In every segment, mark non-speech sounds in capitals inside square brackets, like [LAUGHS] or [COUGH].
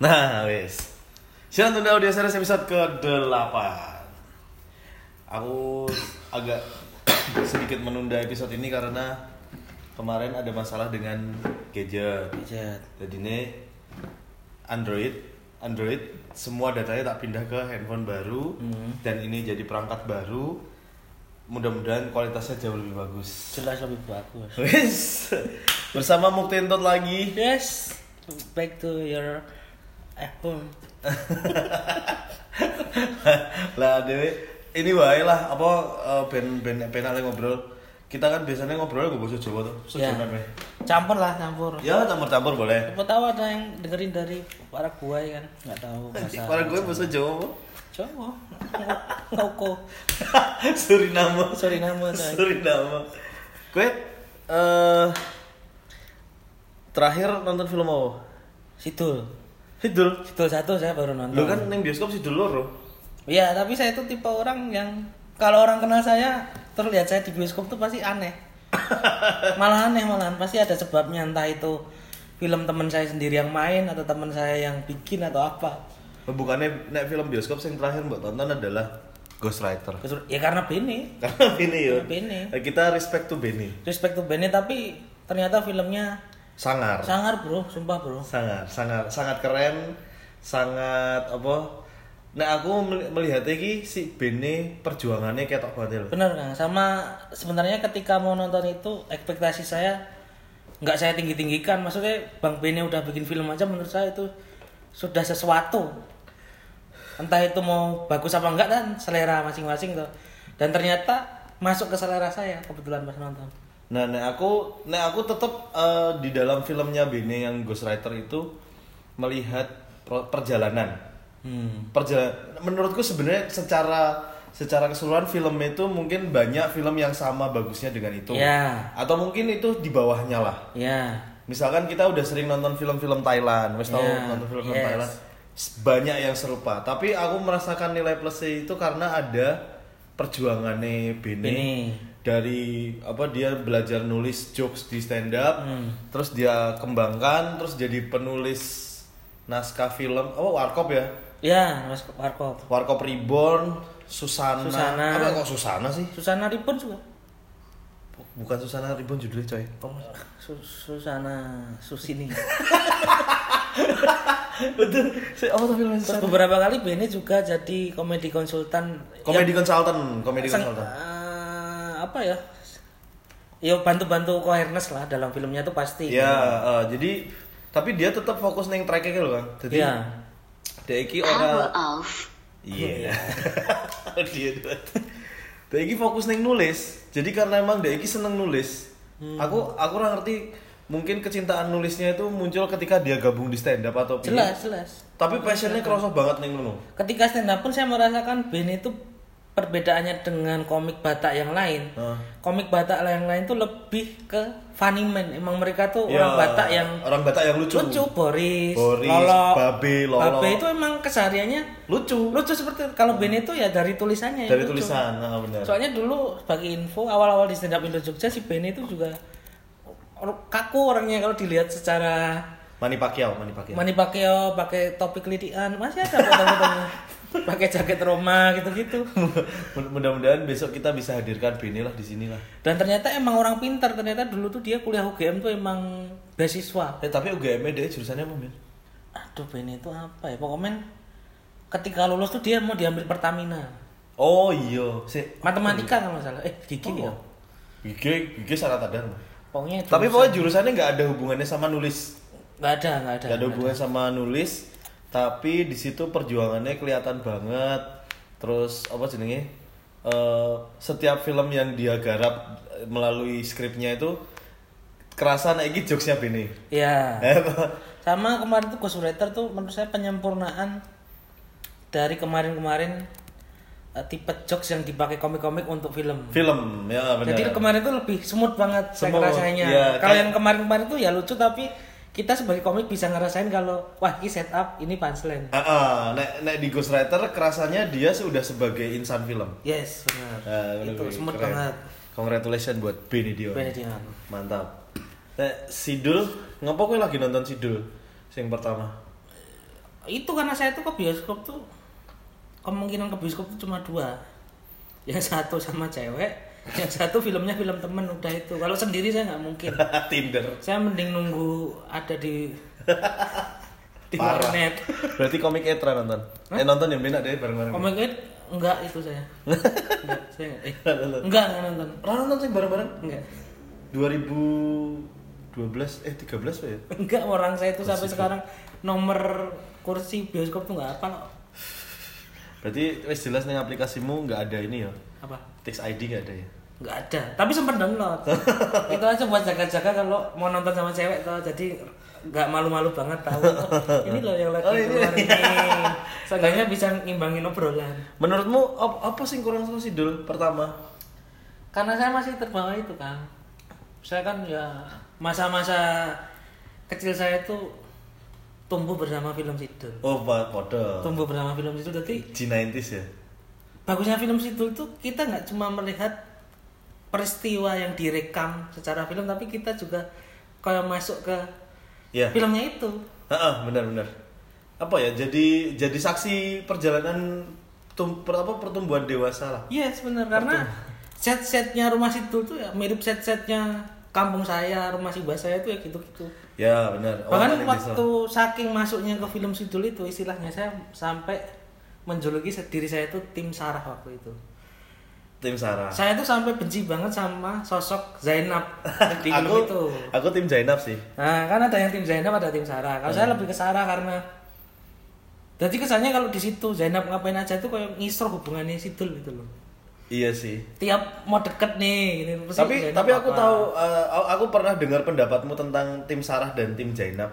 Nah, wis. Siaran tunda audio series episode ke-8. Aku agak sedikit menunda episode ini karena kemarin ada masalah dengan gadget. Gadget. Jadi ini Android, Android semua datanya tak pindah ke handphone baru Hmm. dan ini jadi perangkat baru. Mudah-mudahan kualitasnya jauh lebih bagus. Jelas lebih bagus. Wis. Bersama Muktintot lagi. Yes. Back to your iPhone. [LAUGHS] lah dewe ini wae lah apa eh, ben ben ben ngobrol kita kan biasanya ngobrol gue bahasa Jawa tuh Ya. Campur lah, campur. ya campur-campur boleh Siapa tahu ada yang dengerin dari para buai kan? Nggak tahu [LAUGHS] bahasa. para gue bahasa Jawa? Jawa. Ngoko. [LAUGHS] Suriname Suriname. Suriname gue eh terakhir nonton film apa Sidul. Sidul Sidul satu saya baru nonton. lu kan neng bioskop Sidul loro Iya, tapi saya itu tipe orang yang kalau orang kenal saya terus lihat saya di bioskop tuh pasti aneh. [LAUGHS] malah aneh malahan pasti ada sebabnya entah itu film teman saya sendiri yang main atau teman saya yang bikin atau apa. bukannya nek film bioskop yang terakhir mbak tonton adalah Ghostwriter Ya karena Beni. karena Beni ya Beni. kita respect to Beni Respect to Beni tapi ternyata filmnya sangar sangar bro, sumpah bro. sangat sangat sangat keren sangat apa nah aku mel- melihat iki si Bene perjuangannya kayak banget loh Bener kan? Sama sebenarnya ketika mau nonton itu ekspektasi saya nggak saya tinggi tinggikan. Maksudnya Bang Beni udah bikin film aja menurut saya itu sudah sesuatu. Entah itu mau bagus apa enggak kan selera masing-masing tuh. Dan ternyata masuk ke selera saya kebetulan pas nonton. Nah nek aku nek aku tetap eh, di dalam filmnya Bene yang Ghostwriter itu melihat perjalanan Hmm. perjalanan menurutku sebenarnya secara secara keseluruhan film itu mungkin banyak film yang sama bagusnya dengan itu Ya. atau mungkin itu di bawahnya lah Ya. Misalkan kita udah sering nonton film-film Thailand, wes tau Yeah, nonton film-film yes. Thailand, banyak yang serupa. Tapi aku merasakan nilai plusnya itu karena ada perjuangannya Bene Bene. Dari apa dia belajar nulis jokes di stand up, Hmm. terus dia kembangkan, terus jadi penulis naskah film, oh warkop ya, Ya, Mas Warkop. warkop Reborn, Susana, Susana. apa kok Susana sih? Susana Ripun juga. Bukan Susana Reborn judulnya coy. Su- Susana Susini. [LAUGHS] Betul. Oh, tapi beberapa kali Beni juga jadi komedi konsultan. Komedi konsultan, komedi konsultan. Apa ya? Ya bantu-bantu awareness lah dalam filmnya tuh pasti. Ya, eh, jadi tapi dia tetap fokus neng tracknya loh kan. Jadi Iya. dia iki ora. Iya. [LAUGHS] dia. Dia iki fokus neng nulis. Jadi karena emang dia iki seneng nulis. Hmm. Aku aku ora ngerti mungkin kecintaan nulisnya itu muncul ketika dia gabung di stand up atau. Jelas, jelas. Tapi passionnya kerasa banget neng ngono. Ketika stand up pun saya merasakan Beni itu perbedaannya dengan komik Batak yang lain. Hah. Komik Batak yang lain tuh lebih ke funny man. Emang mereka tuh Ya, orang Batak yang orang Batak yang lucu. lucu, Boris, Boris, Lolo. Babe, Lolo. Babe itu emang kesehariannya Lucu. lucu seperti kalau Ben itu ya dari tulisannya Dari lucu. tulisan, nah, benar. soalnya dulu sebagai info awal-awal di stand up Indo Jogja si Ben itu juga kaku orangnya kalau dilihat secara Mani Pacquiao, Mani Pacquiao. Mani Pacquiao pakai topi kelitian masih ada foto-fotonya [LAUGHS] pakai jaket Roma gitu-gitu [LAUGHS] Mudah-mudahan besok kita bisa hadirkan Beni lah di sini lah. dan ternyata emang orang pintar ternyata dulu tuh dia kuliah UGM tuh emang beasiswa Eh tapi UGM dia jurusannya apa, Min? aduh Ben itu apa ya pokoknya ketika lulus tuh dia mau diambil Pertamina Oh iya, si matematika kalau salah eh gigi ya Gigi, gigi sangat ada. pokoknya Tapi jurusan- pokoknya jurusannya nggak ada hubungannya sama nulis. nggak ada nggak ada Nggak ada hubungannya sama nulis. Tapi di situ perjuangannya kelihatan banget. Terus apa jenenge? Eh, setiap film yang dia garap melalui skripnya itu kerasa naik jokesnya Beni. ya Eh, sama kemarin tuh Ghostwriter tuh menurut saya penyempurnaan dari kemarin-kemarin eh, tipe jokes yang dipakai komik-komik untuk film film ya benar. jadi kemarin tuh lebih smooth banget saya Smooth, ngerasanya iya, kalau kayak- yang kemarin-kemarin tuh ya lucu tapi kita sebagai komik bisa ngerasain kalau wah ini setup ini punchline Ah, ah, nek, nek di Ghostwriter kerasanya dia sudah sebagai insan film. yes benar Ah, itu smooth keren. banget Congratulations buat Benny Dion. Benny Dion. Mantap. Nek Sidul, ngapa kowe lagi nonton Sidul? Sing pertama. itu karena saya tuh ke bioskop tuh kemungkinan ke bioskop tuh cuma dua yang satu sama cewek yang satu filmnya film temen udah itu kalau sendiri saya nggak mungkin [LAUGHS] Tinder. saya mending nunggu ada di [LAUGHS] di Parah. warnet Berarti komik Etra nonton. Eh nonton ya Mina deh bareng-bareng. komik it enggak itu saya [LAUGHS] enggak saya enggak eh, enggak enggak nonton Ra nonton sih bareng-bareng. enggak 2012 eh 13 apa ya? enggak orang saya itu sampai sekarang nomor kursi bioskop tuh nggak apa kok Berarti wes jelas nih aplikasimu nggak ada ini ya. Apa Tix ID nggak ada ya. nggak ada tapi sempat download [LAUGHS] itu aja buat jaga-jaga kalau mau nonton sama cewek tuh jadi nggak malu-malu banget tahu oh, ini loh yang lagi Oh, ini. keluar ini [LAUGHS] seenggaknya bisa ngimbangin obrolan Menurutmu ap- apa sih kurang sama Sidul pertama? karena saya masih terbawa itu kan saya kan ya masa-masa kecil saya itu tumbuh bersama film Sidul Oh, podo. tumbuh bersama film Sidul jadi G90s ya. Bagusnya film Sidul itu kita nggak cuma melihat peristiwa yang direkam secara film tapi kita juga kayak masuk ke Ya. filmnya itu Heeh, benar-benar. Apa ya? Jadi jadi saksi perjalanan tum, per, apa pertumbuhan dewasa lah. Yes benar karena set-setnya rumah situ tuh ya mirip set-setnya kampung saya, rumah si saya itu ya gitu-gitu. Ya, benar. Bahkan paling waktu saking masuknya ke film Sidul itu istilahnya saya sampai menjuluki diri saya itu tim Sarah waktu itu. tim Sarah. Saya tuh sampai benci banget sama sosok Zainab [LAUGHS] di film aku itu. aku tim Zainab sih. Nah, kan ada yang tim Zainab, ada tim Sarah. Kalau Hmm. saya lebih ke Sarah karena jadi kesannya kalau di situ Zainab ngapain aja tuh kayak ngisro hubungannya Sidul gitu loh. Iya sih. Tiap mau deket nih, pasti Tapi Zainab tapi aku apa. tahu eh, aku pernah dengar pendapatmu tentang tim Sarah dan tim Zainab.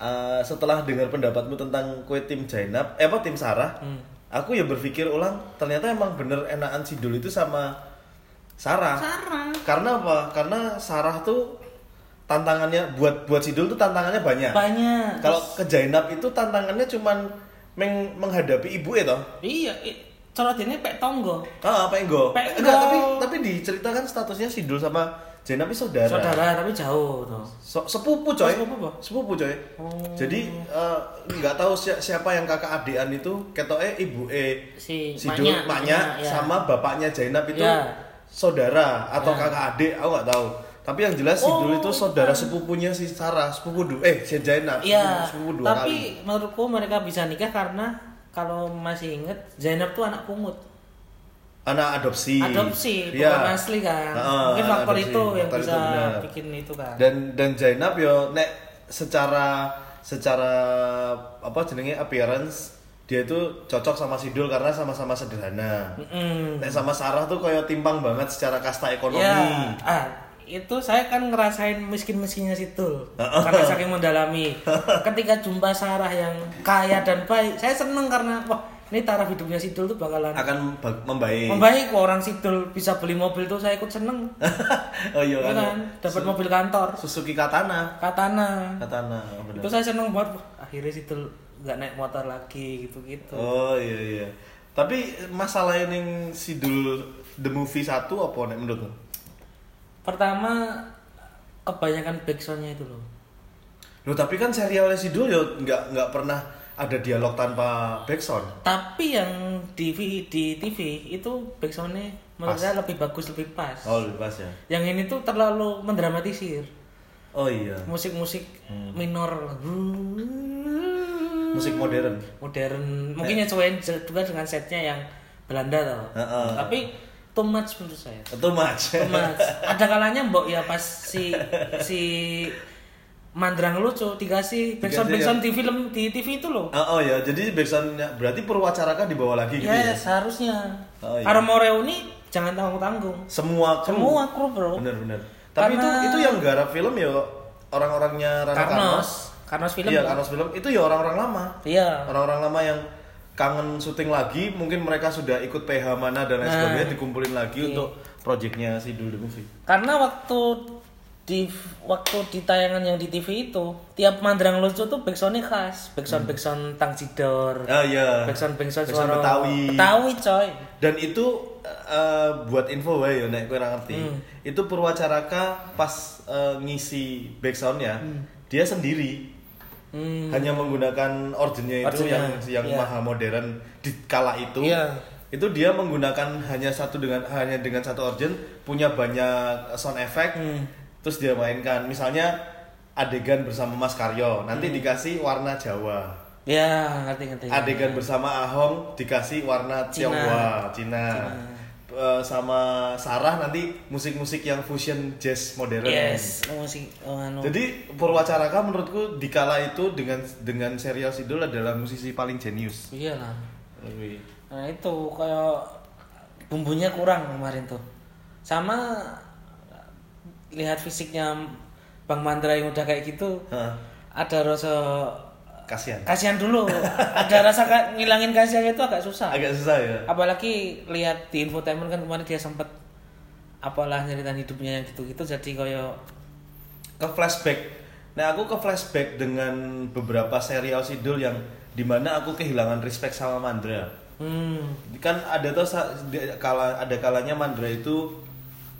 Eh, setelah dengar pendapatmu tentang kue tim Zainab, eh apa tim Sarah, Hmm. aku ya berpikir ulang ternyata emang bener enakan Sidul itu sama Sarah. Sarah. Karena apa? Karena Sarah tuh tantangannya buat buat Sidul tuh tantangannya banyak. Banyak. Kalau ke Zainab itu tantangannya cuman meng- menghadapi ibu ya toh. iya, cara ini pek tonggo. Ah, apa Enggo? Pak Enggak, Enggo. tapi tapi diceritakan statusnya Sidul sama Zainab itu saudara. Saudara tapi jauh tuh. So- sepupu coy. Oh, sepupu apa? Sepupu coy. Oh. Jadi eh, nggak tahu si- siapa yang kakak adean itu ketoke ibu eh Si Sidul Maknya, maknya Maknya, ya. sama bapaknya Zainab itu Ya. saudara atau Ya. kakak adik aku nggak tahu. Tapi yang jelas Sidul Oh, itu saudara sepupunya si Sarah, sepupu du eh si Zainab, Iya, sepupu dua tapi kali. menurutku mereka bisa nikah karena kalau masih inget Zainab tuh anak pungut. Anak adopsi. Adopsi, bukan asli kan. Heeh, Mungkin faktor adopsi. itu yang Faktor bisa itu benar. bikin itu kan. dan dan Zainab yo nek secara secara apa jenenge appearance dia itu cocok sama Sidul karena sama-sama sederhana. Mm-mm. Nek sama Sarah tuh kayak timpang banget secara kasta ekonomi. Ya, ah, itu saya kan ngerasain miskin-miskinnya situ karena saking mendalami. Ketika jumpa Sarah yang kaya dan baik, saya seneng karena wah ini taraf hidupnya Sidul tuh bakalan Akan ba- membaik. membaik kok orang Sidul bisa beli mobil tuh saya ikut seneng. [LAUGHS] oh iya Iya kan. kan, dapat mobil kantor, Suzuki Katana. katana. Katana, oh, benar. Itu saya seneng banget. Wah, akhirnya Sidul nggak naik motor lagi gitu-gitu. Oh iya iya. Tapi masalah yang Sidul the movie satu apa menurutmu? Pertama kebanyakan backsoundnya itu loh. Loh tapi kan serialnya Sidul ya nggak nggak pernah ada dialog tanpa backsound. Tapi yang di di TV itu backsoundnya menurut Pas. saya lebih bagus lebih pas. Oh lebih pas ya. Yang ini tuh terlalu mendramatisir. Oh iya. Musik-musik Hmm. minor. Musik modern. Modern. Mungkin nyesuaiin juga dengan setnya yang Belanda tau. Heeh. Tapi too much menurut saya. Too much. Too much. [LAUGHS] Ada kalanya mbok ya pas si si Mandrang lucu dikasih backsound Dikasih backsound di film di TV itu loh. Oh, oh ya, jadi backsoundnya berarti Purwacaraka dibawa lagi gitu ya? Ya, seharusnya. Oh, iya. Kalau mau reuni jangan tanggung-tanggung. Semua kru. Semua kru, Bro. Bener-bener. Tapi itu Karena- itu yang garap film ya orang-orangnya Rano Karnos. Karnos. Karnos film. Iya? Karnos film itu ya orang-orang lama. Iya. Orang-orang lama yang kangen syuting lagi, mungkin mereka sudah ikut PH mana dan lain Nah. sebagainya dikumpulin lagi Iya. untuk proyeknya si Dul the Movie. Karena waktu di waktu di tayangan yang di TV itu tiap mandrang lucu tuh backsoundnya khas backsound backsound tang cidor Ah iya. backsound backsound Backsound suara Betawi. Betawi coy Dan itu eh, buat info wae ya nek kowe ora ngerti. Hmm. Itu Purwacaraka pas eh, ngisi backsoundnya Hmm. dia sendiri. Hmm. hanya menggunakan originnya itu yang yang iya. maha modern di kala itu Iya. itu dia menggunakan hanya satu dengan hanya dengan satu origin punya banyak sound effect Hmm. Terus dia mainkan misalnya adegan bersama Mas Karyo nanti Hmm. dikasih warna Jawa Ya, ngerti ngerti. adegan bersama Ahong dikasih warna Cina. Tionghoa Cina, Cina. Eh, sama Sarah nanti musik-musik yang fusion jazz modern Yes, musik oh, anu. jadi Purwacaraka menurutku di kala itu dengan dengan serial Sidul adalah musisi paling jenius. iya lah. Nah, itu kayak bumbunya kurang kemarin tuh. Sama lihat fisiknya Bang Mandra yang udah kayak gitu, Hah, ada rasa kasihan. kasihan dulu. ada rasa ka- ngilangin kasihan itu agak susah. Agak susah ya. Apalagi lihat di infotainment kan kemarin dia sempet apalah nyeritain hidupnya yang gitu-gitu jadi kayak Ke flashback. Nah aku ke flashback dengan beberapa serial Sidul yang di mana aku kehilangan respect sama Mandra. hmm Kan ada tuh kala ada kalanya Mandra itu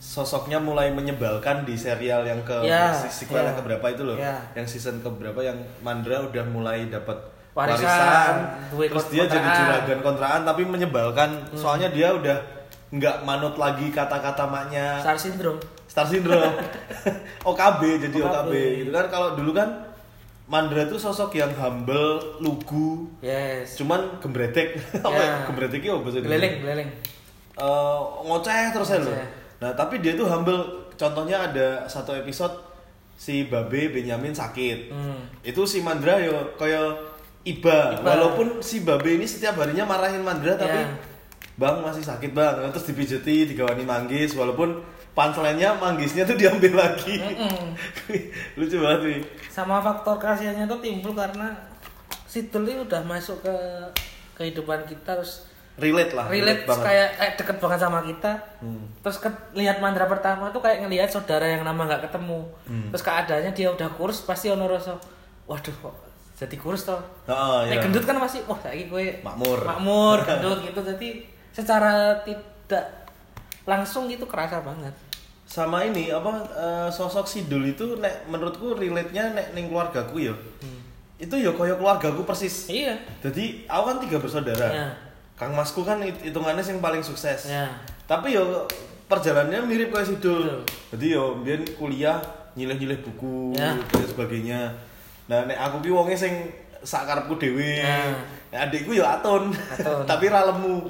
sosoknya mulai menyebalkan di serial yang ke Ya, sequel yang ya. keberapa itu loh. Ya. Yang season keberapa yang Mandra udah mulai dapat Warisan, warisan, terus dia jadi juragan kontrakan tapi menyebalkan. Hmm. Soalnya dia udah nggak manut lagi kata-kata maknya star syndrome Star Syndrome. [LAUGHS] OKB jadi OKB. OKB. gitu kan kalau dulu kan Mandra tuh sosok yang humble, lugu, yes cuman gembretek. [LAUGHS] Apa ya? Gembreteknya apa bahasa geleleng geleleng Eh, ngoceh terus ya loh. Nah, tapi dia tuh humble. Contohnya ada satu episode si Babe Benyamin sakit. Hmm. Itu si Mandra yo kayak iba. Iba. Walaupun si Babe ini setiap harinya marahin Mandra tapi Ya. Bang masih sakit bang, terus dipijeti, digawani manggis, walaupun punchline-nya manggisnya tuh diambil lagi. Mm-mm. [LAUGHS] Lucu banget nih. sama faktor kasihannya tuh timbul karena Sidul ini udah masuk ke kehidupan kita terus Relate lah. relate banget. kayak kayak deket banget sama kita Hmm. terus ke, lihat mandra pertama tuh kayak ngelihat saudara yang lama nggak ketemu Hmm. terus keadaannya dia udah kurus pasti ono rasa waduh kok jadi kurus toh Oh, iya. gendut kan masih wah lagi gue Makmur. makmur [LAUGHS] gendut gitu jadi secara tidak langsung itu kerasa banget sama ini apa eh, sosok Sidul itu nek menurutku relate-nya nek ning keluargaku ya. Itu ya koyo keluargaku persis. iya Jadi aku kan tiga bersaudara. Ya. Kang Masku kan hit- hitungannya yang paling sukses. ya Tapi yo perjalanannya mirip kayak Sidul. Jadi yo biyen kuliah nyilih-nyilih buku Ya. dan sebagainya. Nah nek aku ki wonge sing sakarepku dhewe. Ya. Nek adikku yo aton. Aton. [LAUGHS] Tapi ra lemu.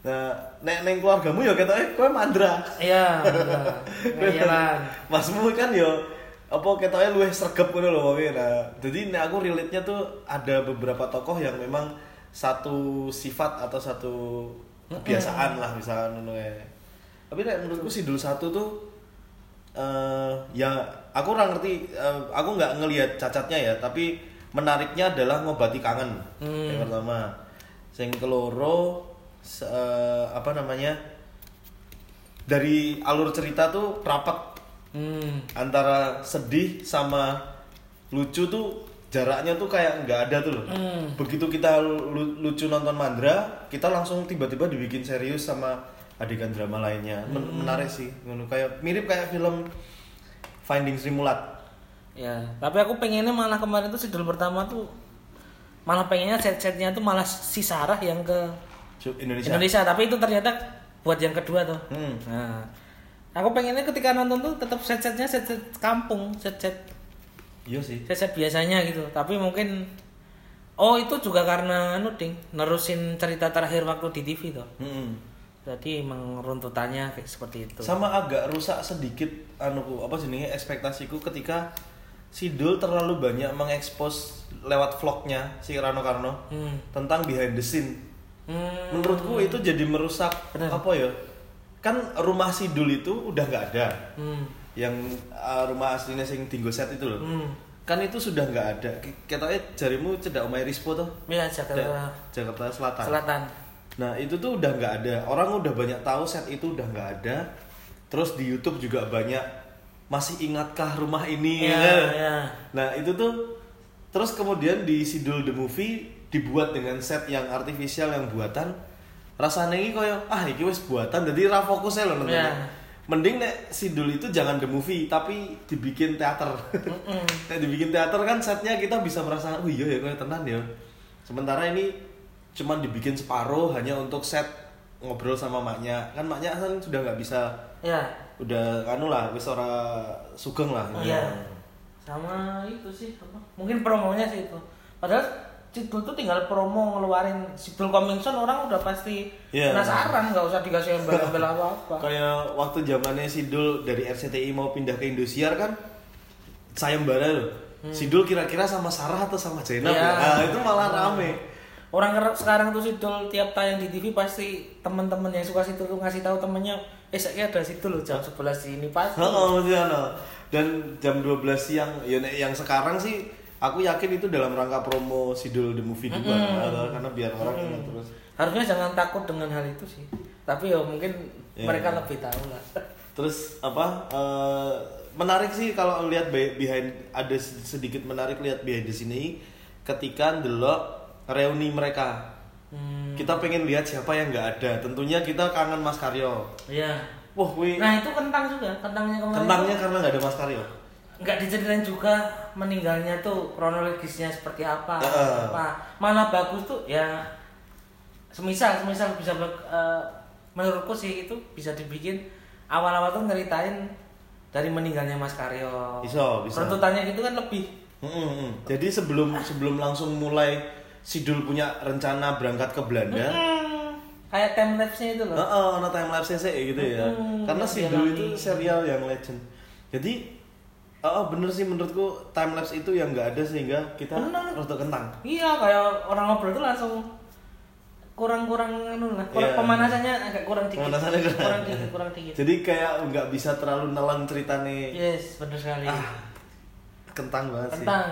Nah, nek neng keluargamu yo ketoke kowe mandra. iya bener. [LAUGHS] iya lah Masmu kan yo apa ketoknya luwih sregep ngono lho wonge. Nah, jadi nek aku relate-nya tuh ada beberapa tokoh yang memang satu sifat atau satu kebiasaan lah misalnya ngono. Tapi nek menurutku Sidul satu tuh eh ya aku ora ngerti eh, aku nggak ngelihat cacatnya ya, tapi menariknya adalah ngobati kangen. Hmm. Yang pertama. Sing keloro se- eh, apa namanya? Dari alur cerita tuh rapat hmm antara sedih sama lucu tuh jaraknya tuh kayak nggak ada tuh loh. Hmm. Begitu kita lu- lucu nonton Mandra, kita langsung tiba-tiba dibikin serius sama adegan drama lainnya. Men- Hmm. Menarik sih, kayak mirip kayak film Finding Sri Mulat. Ya, tapi aku pengennya malah kemarin tuh sidul pertama tuh malah pengennya set-setnya tuh malah si Sarah yang ke Indonesia. Indonesia, tapi itu ternyata buat yang kedua tuh. Hmm. Nah, aku pengennya ketika nonton tuh tetap set-setnya set-set kampung, set-set Iya sih. set-set biasanya gitu. Tapi mungkin oh itu juga karena anu ding nerusin cerita terakhir waktu di TV tuh. Mm-mm. Jadi emang runtutannya kayak seperti itu. Sama agak rusak sedikit anuku apa jenenge ekspektasiku ketika Sidul terlalu banyak mengekspos lewat vlognya si Rano Karno Hmm. tentang behind the scene. Hmm. Menurutku itu jadi merusak Bener. apa ya? Kan rumah Sidul itu udah nggak ada. Hmm. Yang uh, rumah aslinya sing Dinggo set itu loh. Hmm. Kan itu sudah nggak ada. Katanya jarimu cedak omai Rispo tuh. Ya Jakarta Ja- Jakarta Selatan. Selatan. Nah itu tuh udah nggak ada. Orang udah banyak tahu set itu udah nggak ada. Terus di YouTube juga banyak masih ingatkah rumah ini? Iya, ya? iya. Nah itu tuh terus kemudian di Sidul the Movie dibuat dengan set yang artifisial yang buatan. Rasanya ini koyo ah iki wis buatan jadi ra fokus ya loh nontonnya. Iya. Mending nek Sidul itu jangan the movie tapi dibikin teater. [LAUGHS] nek dibikin teater kan setnya kita bisa merasa oh iya ya kayak tenan ya. Sementara ini cuman dibikin separuh hanya untuk set ngobrol sama maknya. Kan maknya kan sudah nggak bisa ya udah anu lah wis ora sugeng lah. iya sama itu sih apa? mungkin promonya sih itu padahal Sidul tuh tinggal promo ngeluarin Sidul Coming Soon orang udah pasti Iya. penasaran nggak usah dikasih embel-embel apa-apa [LAUGHS] Kayak waktu zamannya Sidul dari RCTI mau pindah ke Indosiar kan sayembara loh. Sidul kira-kira sama Sarah atau sama Zainab Hmm. Iya. ya? Nah, itu malah rame. orang sekarang tuh Sidul tiap tayang di TV pasti teman-teman yang suka Sidul tuh ngasih tahu temennya eh saya ada Sidul loh jam 11 sini pasti Heeh, oh, Dan jam 12 siang ya yang sekarang sih aku yakin itu dalam rangka promo Sidul the movie juga Nah, karena biar orang ingat terus. harusnya jangan takut dengan hal itu sih tapi ya mungkin Iya. mereka lebih tahu lah [LAUGHS] Terus apa eh, menarik sih kalau lihat be- behind ada sedikit menarik lihat behind the sini ketika ndelok reuni mereka. hmm, Kita pengen lihat siapa yang nggak ada. Tentunya kita kangen Mas Karyo. iya Wah, wih. nah itu kentang juga kentangnya kemarin Kentangnya karena nggak ada Mas Karyo. Nggak diceritain juga meninggalnya tuh kronologisnya seperti apa Heeh. apa malah bagus tuh ya semisal semisal bisa eh, menurutku sih itu bisa dibikin awal-awal tuh ngeritain dari meninggalnya Mas Karyo Bisa, bisa. runtutannya gitu kan lebih Mm, mm, mm. Jadi sebelum sebelum langsung mulai Sidul punya rencana berangkat ke Belanda, Hmm, kayak time lapse-nya itu loh Heeh, ono time lapse sih gitu ya. Hmm, Karena Sidul itu serial yang legend. Jadi oh bener sih menurutku time lapse itu yang nggak ada sehingga kita Bener. rada kentang. Iya, kayak orang ngobrol tuh langsung kurang-kurang anu lah. Kurang Iya. pemanasannya agak kurang dikit. Pemanasannya kurang. kurang dikit, kurang dikit. Jadi kayak nggak bisa terlalu nelan ceritane. Yes, benar sekali. Ah, kentang banget sih. Tentang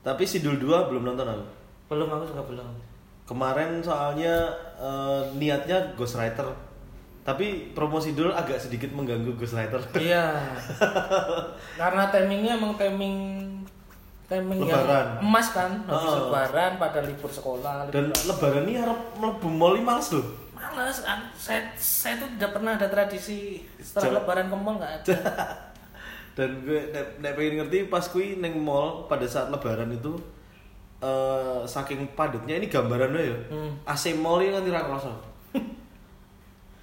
Tapi Sidul 2 belum nonton aku. belum aku juga belum. Kemarin soalnya eh, niatnya Ghostwriter. Tapi promo Sidul agak sedikit mengganggu Ghostwriter. iya. [LAUGHS] Karena timingnya emang timing timing Lebaran. yang emas kan, habis lebaran pada libur sekolah. Dan libur lebaran ini harap mlebu mall ini males loh. Males kan, saya, saya tuh tidak pernah ada tradisi setelah Jauh. lebaran ke mall nggak ada. [LAUGHS] Dan gue nek, pengen ngerti pas kui neng mall pada saat lebaran itu eh saking padatnya ini gambarannya ya. Hmm. AC mall ini kan tidak kerasa. [LAUGHS]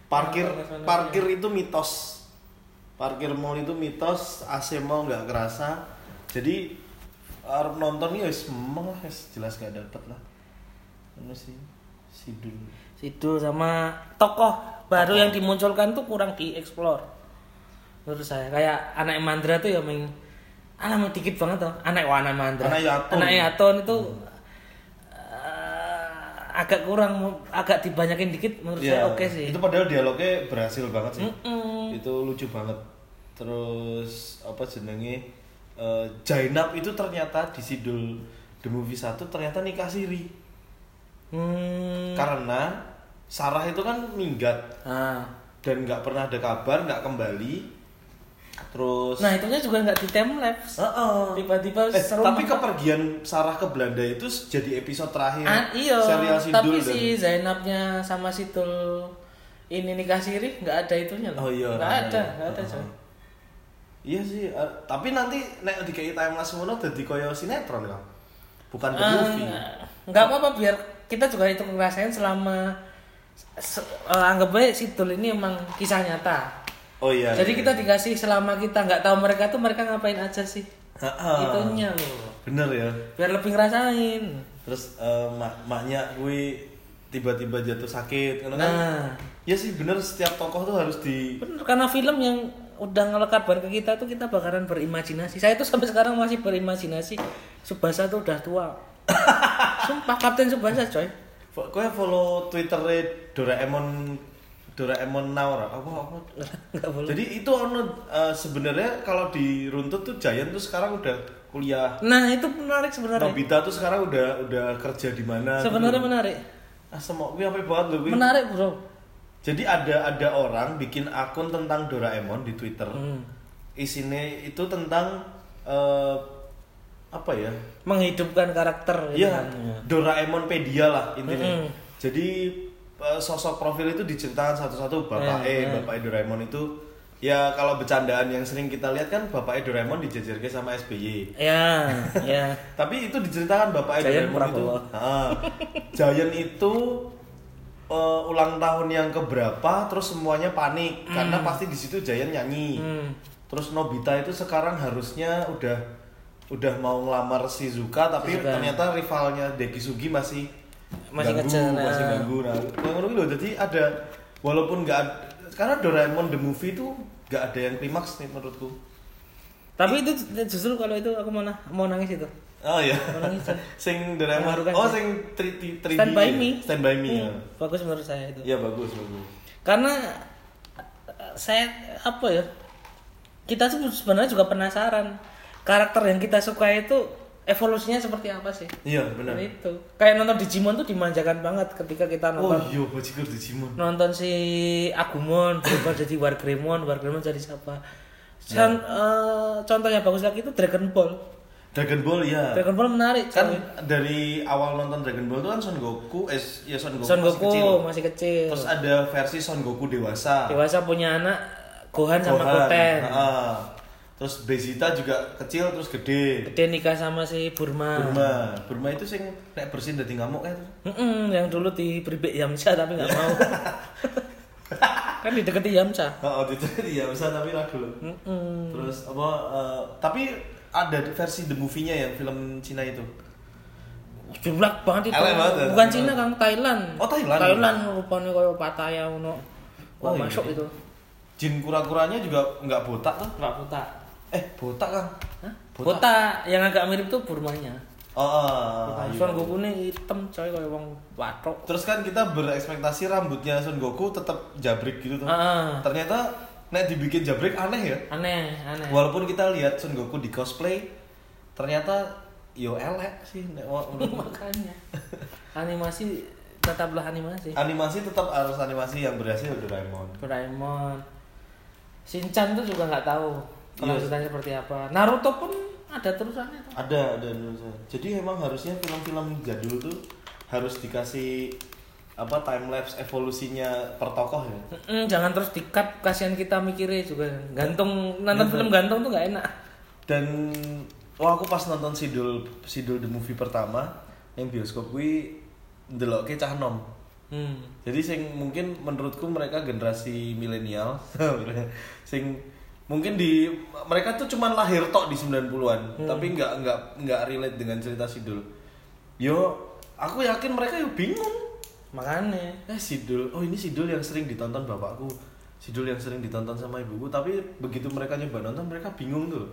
parkir parkir itu mitos. Parkir mall itu mitos, AC mall nggak kerasa. Jadi arep nonton ya wis memang lah jelas gak dapet lah. Anu sih Sidul. Sidul sama tokoh baru yang dimunculkan tuh kurang dieksplor menurut saya kayak anak Mandra tuh ya main anak dikit banget tuh anak wah anak Mandra Anak Yaton. anak Yaton itu eh, agak kurang agak dibanyakin dikit menurut saya oke sih Iya, Itu padahal dialognya berhasil banget sih. Mm-mm. Itu lucu banget. Terus apa jenenge eh, Jainab itu ternyata di Sidul The Movie 1 ternyata nikah siri. hmm. Karena Sarah itu kan minggat nah. dan nggak pernah ada kabar, nggak kembali. Terus nah itunya juga nggak di time lapse Heeh. tiba-tiba Eh, seru tapi banget. kepergian Sarah ke Belanda itu jadi episode terakhir Ah, iya, serial Sidul tapi dan si Zainabnya sama Sidul ini nikah siri nggak ada itunya loh. Oh iya, nggak nah, ada, iya. nggak ada coy. Iya sih, eh, tapi nanti nek dikai timeless ngono dadi koyo sinetron kan. Bukan the Eh, movie. nggak apa-apa biar kita juga itu ngerasain selama se- eh, anggap aja Sidul ini emang kisah nyata. Oh iya. Jadi iya. kita dikasih selama kita nggak tahu mereka tuh mereka ngapain aja sih. Itunya loh. Bener ya. Biar lebih ngerasain. Terus eh, mak maknya gue tiba-tiba jatuh sakit kan. Nah, Ya sih bener setiap tokoh tuh harus di bener karena film yang udah ngelekat banget ke kita tuh kita bakalan berimajinasi. Saya tuh sampai sekarang masih berimajinasi. Subasa tuh udah tua. [LAUGHS] Sumpah Kapten Subasa coy. Kowe follow Twitternya Doraemon Doraemon Now ora? apa apa. [LAUGHS] Jadi itu ono eh, sebenarnya kalau diruntut tuh Giant tuh sekarang udah kuliah. Nah, itu menarik sebenarnya. Nobita tuh sekarang udah udah kerja di mana? Sebenarnya gitu. menarik. Ah, semua gue apa banget loh gue. Menarik, Bro. Jadi ada ada orang bikin akun tentang Doraemon di Twitter. Hmm. Isinya itu tentang eh, apa ya? Menghidupkan karakter gitu Iya, kan. Doraemonpedia lah intinya. Mm-mm. Jadi sosok profil itu diceritakan satu-satu bapak Eh, eh eh. bapak Doraemon itu ya kalau bercandaan yang sering kita lihat kan bapaknya Doraemon dijajarkan sama SBY. Ya, ya. Tapi itu diceritakan bapaknya Giant Doraemon itu. Ah, Giant itu eh, ulang tahun yang keberapa terus semuanya panik karena pasti di situ Giant nyanyi. Hmm. Terus Nobita itu sekarang harusnya udah udah mau ngelamar Shizuka tapi Shizuka. ternyata rivalnya Dekisugi masih Masih ganggu, ngejar, masih nah. ganggu. Nah, yang ngono lho, jadi ada walaupun nggak karena Doraemon the movie itu nggak ada yang klimaks nih menurutku. Tapi itu justru kalau itu aku mau na- mau nangis itu. Oh iya. Mau nangis. [LAUGHS] Sing Doraemon. Oh, sing 3D 3D. Stand by ya? me. Stand by me. Hmm, Bagus menurut saya itu. Ya, ya bagus, bagus. Karena eh, saya apa ya? Kita tuh sebenarnya juga penasaran karakter yang kita suka itu evolusinya seperti apa sih? Iya, benar. Itu. Kayak nonton Digimon tuh dimanjakan banget ketika kita Oh nonton iya, bajigur Digimon. nonton si Agumon [LAUGHS] berubah jadi Wargreymon, Wargreymon jadi siapa? Con- eh, contoh yang bagus lagi itu Dragon Ball. Dragon Ball ya. Dragon Ball menarik Kan coy. dari awal nonton Dragon Ball itu kan Son Goku, eh ya Son Goku, Son masih Goku kecil. masih kecil. Terus ada versi Son Goku dewasa. Dewasa punya anak Gohan sama Gohan. Goten. Heeh. Terus Vegeta juga kecil terus gede. Gede nikah sama si Burma. Burma, Burma itu sing nek bersin dadi ngamuk kan. Mm-mm, yang dulu diberi Bek Yamcha tapi nggak mau. [LAUGHS] kan dideketi Yamcha. Oh, itu ya bisa tapi ragu. Mm-mm. Terus apa eh, tapi ada versi the movie-nya yang film Cina itu. Jeblak banget itu. Banget ya? Bukan Cina kan Thailand. Oh, Thailand. Thailand rupanya kayak Pattaya ngono. Oh, Oh, iya. masuk itu. Jin kura-kuranya juga nggak botak tuh. Enggak buta. Eh, botak kan? Hah? Botak. Yang agak mirip tuh Burmanya. Oh, oh, iya. Son Goku ini hitam coy kayak wong batok. Terus kan kita berekspektasi rambutnya Son Goku tetap jabrik gitu tuh. Ah, Ternyata nek dibikin jabrik aneh ya. aneh, aneh. Walaupun kita lihat Son Goku di cosplay, ternyata yo elek sih nek. [LAUGHS] Makanya animasi tetaplah animasi. Animasi tetap harus animasi yang berhasil Doraemon. Doraemon. Shinchan tuh juga nggak tahu Iya. kelanjutannya seperti apa. Naruto pun ada terusannya tuh. Ada, ada Indonesia. Jadi emang harusnya film-film jadul tuh harus dikasih apa time lapse evolusinya per tokoh ya. Mm-mm, jangan terus di-cut kasihan kita mikirnya juga. Gantung Iya, nonton film gantung tuh nggak enak. Dan oh aku pas nonton Sidul Sidul the movie pertama yang bioskop kuwi ndelokke cah nom. Hmm. Jadi sing mungkin menurutku mereka generasi milenial [LAUGHS] sing mungkin di mereka tuh cuman lahir tok di 90-an, tapi nggak nggak nggak relate dengan cerita Sidul. Yo, aku yakin mereka yo bingung. Makanya Eh Sidul, oh ini Sidul yang sering ditonton bapakku. Sidul yang sering ditonton sama ibuku, tapi begitu mereka nyoba nonton mereka bingung tuh.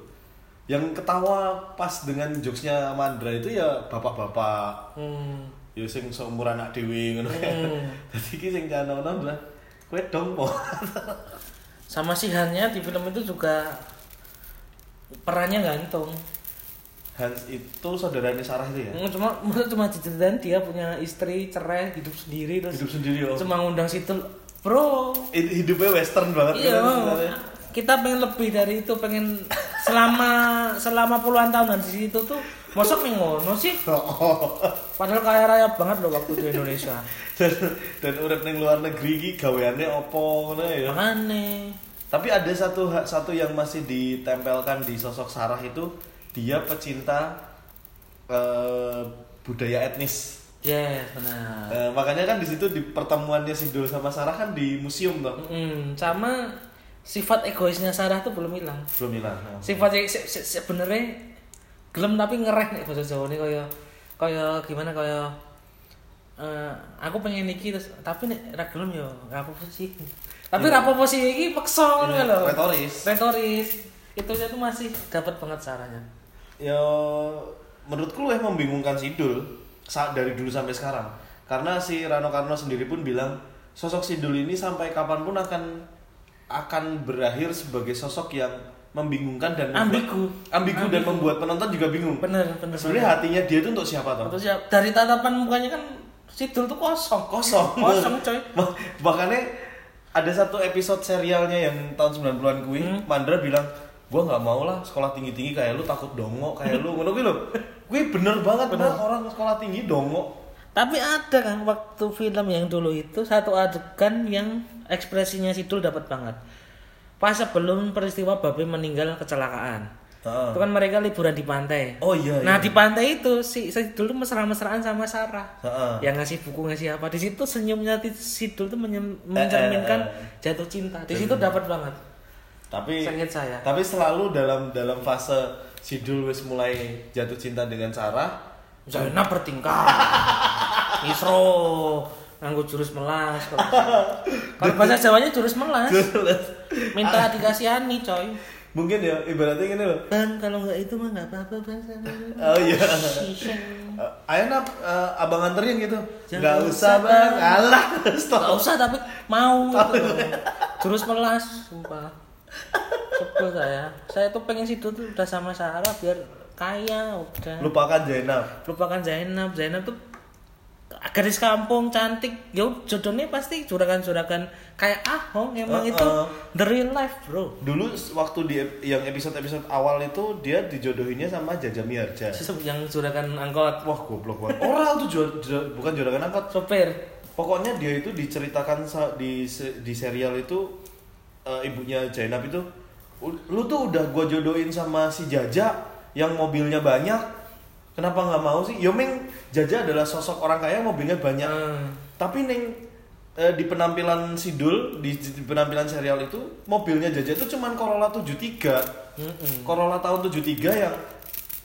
Yang ketawa pas dengan jokesnya Mandra itu ya bapak-bapak. hmm. Ya sing seumuran anak dewi ngono. Hmm. [LAUGHS] Dadi iki sing nonton lah. Kowe dong po. [LAUGHS] sama si Hannya di film itu juga perannya gantung. Hans itu saudaranya Sarah itu ya. Hmm, Cuma [LAUGHS] cuma diceritain dia punya istri cerai hidup sendiri terus Hidup sendiri oh. cuma ngundang situ bro Hid- Hidupnya western banget iya kan sebenarnya. kita pengen lebih dari itu pengen selama selama puluhan tahun di situ tuh masuk nih ngono sih Oh. padahal kaya raya banget loh waktu di Indonesia [LAUGHS] dan dan urip ning luar negeri iki gaweane opo ngono ya. makanya Tapi ada satu satu yang masih ditempelkan di sosok Sarah itu dia pecinta eh, budaya etnis. ya benar Eh, makanya kan di situ di pertemuannya Sidul sama Sarah kan di museum toh. Mm, sama sifat egoisnya Sarah tuh belum hilang Belum hilang. sifat se- se- sebenarnya gelem tapi ngereh nih bahasa Jawa nih kaya kaya gimana kaya eh, aku pengen iki terus tapi nek ra gelem yo ra apa-apa sih. Tapi ra apa-apa sih iki peksa ngono Iya, lho. retoris. retoris. Itu aja tuh masih dapat banget caranya Ya menurutku lu membingungkan Sidul saat dari dulu sampai sekarang. Karena si Rano Karno sendiri pun bilang sosok Sidul ini sampai kapan pun akan akan berakhir sebagai sosok yang membingungkan dan Ambigu. ambigu dan membuat penonton juga bingung. bener bener Sebenarnya hatinya dia itu untuk siapa toh? terus ya dari tatapan mukanya kan Sidul tuh kosong Kosong. kosong coy [LAUGHS] Makanya ada satu episode serialnya yang tahun 90-an kuwi, Hmm. Mandra bilang, "Gua nggak mau lah sekolah tinggi-tinggi kayak lu, takut dongo kayak lu." Ngono lho. [LAUGHS] Kuwi bener banget bener orang sekolah tinggi dongo. Tapi ada kan waktu film yang dulu itu satu adegan yang ekspresinya Sidul dapat banget. Pas sebelum peristiwa Babe meninggal kecelakaan. Heeh. Itu kan mereka liburan di pantai. Oh iya. Nah iya. di pantai itu si Sidul tuh mesra-mesraan sama Sarah. Heeh. Yang ngasih buku ngasih apa. Di situ senyumnya Sidul tuh menyem- mencerminkan eh. jatuh cinta. Di situ dapat banget. Tapi Seinget saya. tapi selalu dalam dalam fase Sidul wis mulai jatuh cinta dengan Sarah. Zainab bertingkah. [LAUGHS] Isro nganggo jurus melas. Kalau kalau bahasa Jawanya jurus melas. Minta dikasihani coy. Mungkin ya ibaratnya gini loh. Bang kalau nggak itu mah nggak apa-apa bang. Oh iya. Shisha. Eh, Ayo nap, eh, abang anterin gitu. Jangan Nggak usah, usah bang. Bang. Alah, Gak stop. usah tapi mau gitu. Jurus melas, sumpah. Sebel saya. Saya tuh pengen situ tuh udah sama Sarah biar kaya udah. Lupakan Zainab. Lupakan Zainab. Zainab tuh gadis kampung cantik. Yo jodohnya pasti juragan-juragan kayak Ahong. Emang Uh-uh. itu the real life bro. Dulu waktu di yang episode-episode awal itu dia dijodohinnya sama Jaja Miharja. Yang juragan angkot. Wah goblok banget. Orang tuh jur- jur- bukan juragan angkot. Sopir. Pokoknya dia itu diceritakan di di serial itu eh, ibunya Zainab itu "U- lu tuh udah gua jodohin sama si Jaja yang mobilnya banyak. Kenapa nggak mau sih? Yomeng Jaja adalah sosok orang kaya mobilnya banyak. Hmm. Tapi neng eh, di penampilan Sidul di, di penampilan serial itu mobilnya Jaja itu cuman Corolla 73. Mm-mm. Corolla tahun 73 yang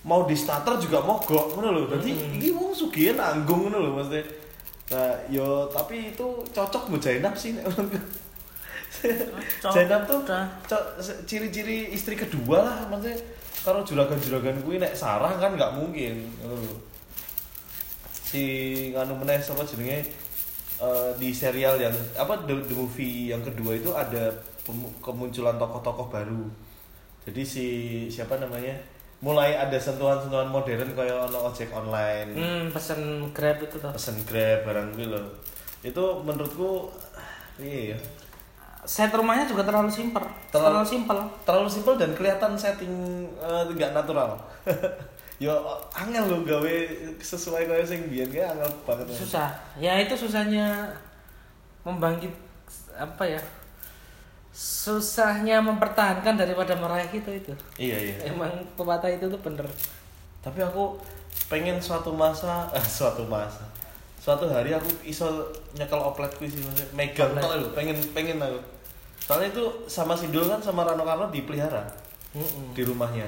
mau di starter juga mogok ngono lho. Dadi iki wong sugih nanggung ngono lho maksudnya. Nah, yo tapi itu cocok buat Zainab sih Zainab tuh ciri-ciri istri kedua lah maksudnya kalau juragan-juragan gue nek Sarah kan nggak mungkin. Si nganu meneh sapa jenenge eh, di serial yang apa the, the movie yang kedua itu ada kemunculan tokoh-tokoh baru. Jadi si siapa namanya? Mulai ada sentuhan-sentuhan modern kayak ono ojek online Hmm, pesen Grab itu tuh. pesen grab barang gitu loh itu menurutku iya ya Set rumahnya juga terlalu simpel. Terlalu- Terlalu simpel. terlalu simpel dan kelihatan setting eh, nggak natural. [LAUGHS] Yo angel lo gawe sesuai kayak sing biyen kayak angel banget. Susah. Ya itu susahnya membangkit apa ya susahnya mempertahankan daripada meraih itu itu. Iya iya. Emang pepatah itu tuh bener. Tapi aku pengen suatu masa eh, [LAUGHS] suatu masa suatu hari aku iso nyekel opletku sih maksudnya megang tau lho, pengen pengen aku. Soalnya itu sama Sidul kan sama Rano Karno dipelihara. Mm-mm. di rumahnya.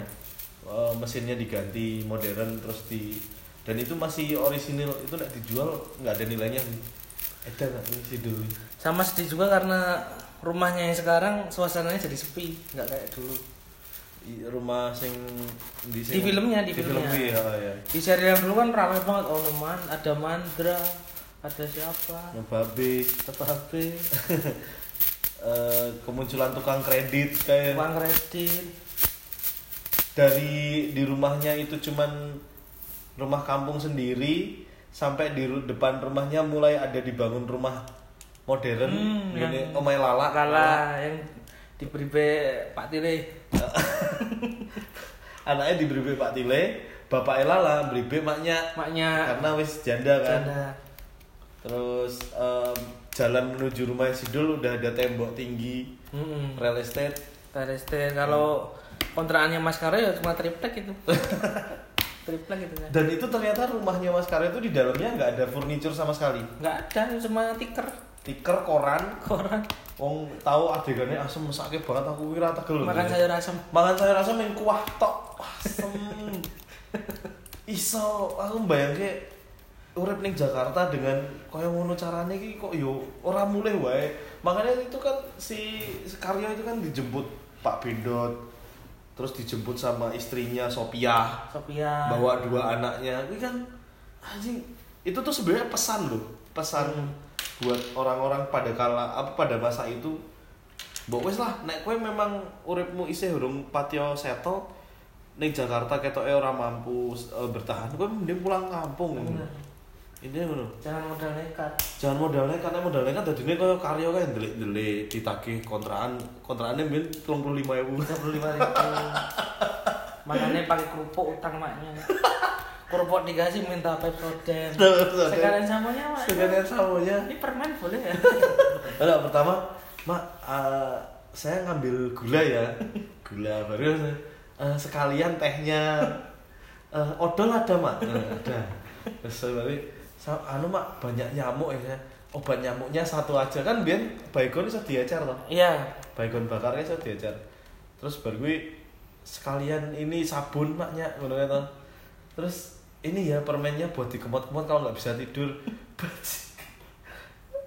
Eh, mesinnya diganti modern terus di dan itu masih orisinil. Itu nggak dijual nggak ada nilainya ada nggak Sidul sama sedih juga karena rumahnya yang sekarang suasananya jadi sepi nggak kayak dulu rumah sing di, Di filmnya, di filmnya. film iya, iya. di serial dulu kan ramai banget oh man ada Mandra ada siapa? Ngebabe Tetapi [LAUGHS] eh, kemunculan tukang kredit kayak. Uang kredit. Dari di rumahnya itu cuman rumah kampung sendiri sampai di depan rumahnya mulai ada dibangun rumah modern. Hmm, ini yang- omai lala. Kalah yang diberi be Pak Tile [LAUGHS] [LAUGHS] anaknya diberi be Pak Tile bapaknya lala beri be maknya maknya karena wis janda kan Janda. terus em, jalan menuju rumah Sidul udah ada tembok tinggi Mm-mm. real estate Tereste kalau kontrakannya Mas Karyo ya cuma triplek itu. [LAUGHS] triplek gitu kan. dan itu ternyata rumahnya Mas Karyo itu di dalamnya nggak ada furniture sama sekali Enggak ada cuma tiker tiker koran koran Wong tahu adegannya asem sakit banget aku kira tegel makan sayur asam. Mangan sayur asem yang kuah tok. Asem. Iso aku bayangke urip ning Jakarta dengan kaya ngono carane iki kok yo ora mulih wae. Makanya itu kan si Karyo itu kan dijemput Pak Bendot terus dijemput sama istrinya Sophia Sophia. bawa dua anaknya ini kan anjing itu tuh sebenarnya pesan loh pesan Hmm. Buat orang-orang pada kala apa pada masa itu mbok wis lah nek kowe memang uripmu isih urung patio settle ning Jakarta ketoke ora mampu eh, bertahan kowe mending pulang kampung Bener. ini ngono Jangan modal nekat. jangan modal nekat nek modal nekat dadine koyo karyo kae ndelik-ndelik ditagih kontrakan kontrakannya mbil 35.000 35 ribu. [LAUGHS] Makanya pakai kerupuk utang maknya. [LAUGHS] Kerupuk dikasih minta Pepsodent. Sekalian samanya mak. Sekalian samonya. Ini permen boleh ya? [LAUGHS] Enggak, pertama, Mak, eh, saya ngambil gula ya. [LAUGHS] Gula baru eh, sekalian tehnya. Eh, odol ada mak? Ada. Terus saya balik "Sa- anu mak banyak nyamuk ya obat nyamuknya satu aja. Kan biar baygon bisa diecer toh? Iya. Baygon bakarnya bisa diecer terus baru gue sekalian ini sabun maknya ngono toh. terus ini ya permennya buat dikemot-kemot kalau nggak bisa tidur. [LAUGHS]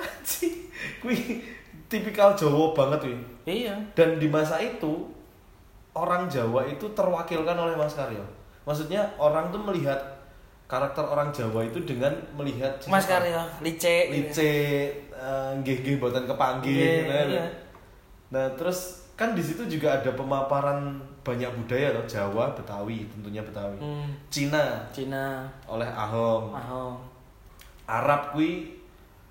Anjing. Kuwi tipikal Jawa banget wih iya dan di masa itu orang Jawa itu terwakilkan oleh Mas Karyo maksudnya orang tuh melihat karakter orang Jawa itu dengan melihat Mas Karyo lice lice eh, nggih-nggih boten kepanggih Iya, nah, iya. nah terus kan di situ juga ada pemaparan banyak budaya loh Jawa Betawi tentunya Betawi. Hmm, Cina. Cina. Oleh Ahong. Mau Arab kui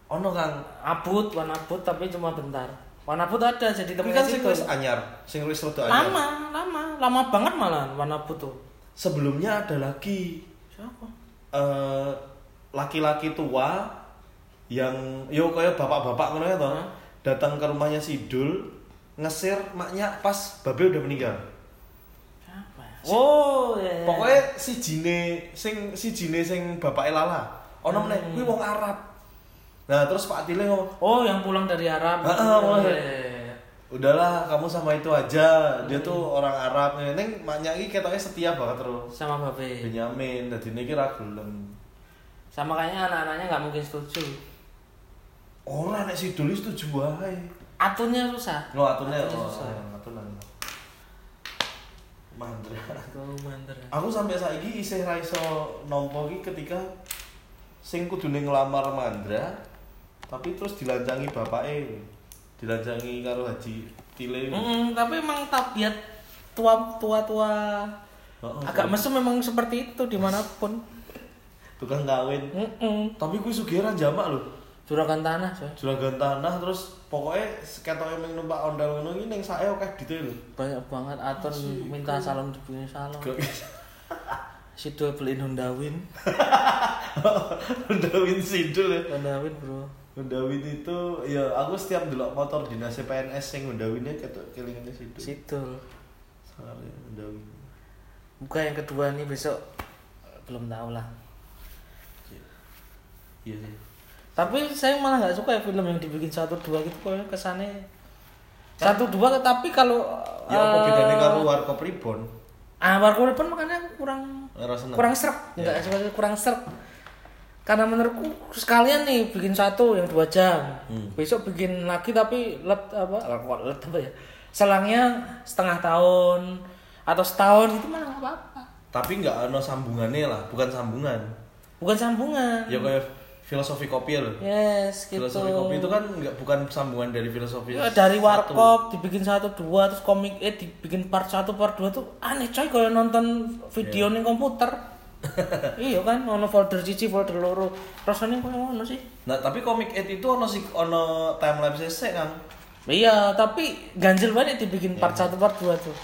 ono kang? Abut warna abut tapi cuma bentar. Warna abut ada jadi tapi kan sing situ. wis anyar sing wis rada anyar. Lama lama. Lama banget malah warna abut tuh. Sebelumnya ada lagi siapa? eh, laki-laki tua yang yo kayak bapak-bapak ngono ya toh datang ke rumahnya Sidul ngesir maknya pas babe udah meninggal. Ya? oh iya, iya. pokoknya si jine sing si jine sing bapak Lala. Ono meneh Hmm. kuwi wong Arab. Nah terus Pak Atile ngomong oh yang pulang dari Arab. Heeh. Iya, iya, iya. udahlah kamu sama itu aja. Dia tuh orang Arab. Neng maknya iki ketoknya setia banget terus sama babe. Benyamin dadi niki ra gelem. Sama kayaknya anak-anaknya nggak mungkin setuju. Ora nek Sidul wis setuju wae aturnya susah No, aturnya Aturnya oh, susah. aturan. Mandra. Aku sampai saiki isih ra iso nampa iki ketika sing kudune nglamar Mandra tapi terus dilancangi bapake. Dilancangi karo Haji Tile. Mm, tapi emang tabiat tua tua tua Heeh, agak mesum memang seperti itu di mana pun tukang kawin. Mm-mm. Tapi kuwi sugih ra jamak lho. Juragan tanah coy Juragan tanah terus pokoknya ketoke ming numpak ondal ngono iki ning sae akeh dite lho. banyak banget aton minta salon dibikin salon [LAUGHS] Sidul beliin Honda Win Honda [LAUGHS] Win Sidul ya. Honda Win bro Honda Win itu ya aku setiap delok motor dinas PNS sing Honda Win ketok kelingane situ. Sidul Soalnya Honda Win. buka yang kedua nih besok belum tahu lah Iya sih. Tapi saya malah nggak suka ya film yang dibikin satu dua gitu kok kesannya satu dua tapi kalau Ya apa eh, bedanya karo Warkop Reborn? ah Warkop Reborn makanya kurang Ora seneng. kurang serap Ya. nggak seperti kurang serap karena menurutku sekalian nih bikin satu yang dua jam Hmm. besok bikin lagi tapi let apa let, let apa ya selangnya setengah tahun atau setahun itu malah nggak apa-apa Tapi nggak ada sambungannya lah, bukan sambungan. bukan sambungan Ya kayak filosofi kopi loh. yes gitu Filosofi kopi itu kan nggak bukan sambungan dari filosofi. Ya, dari satu. warkop dibikin satu dua terus komik eh dibikin part satu part dua tuh aneh coy kalau nonton video Iya. nih komputer [LAUGHS] iya kan ono folder cici folder loro rasanya kok ngono sih Nah, tapi komik 8 itu ono sih ono time lapse sih kan. iya tapi ganjil banget dibikin part satu part dua tuh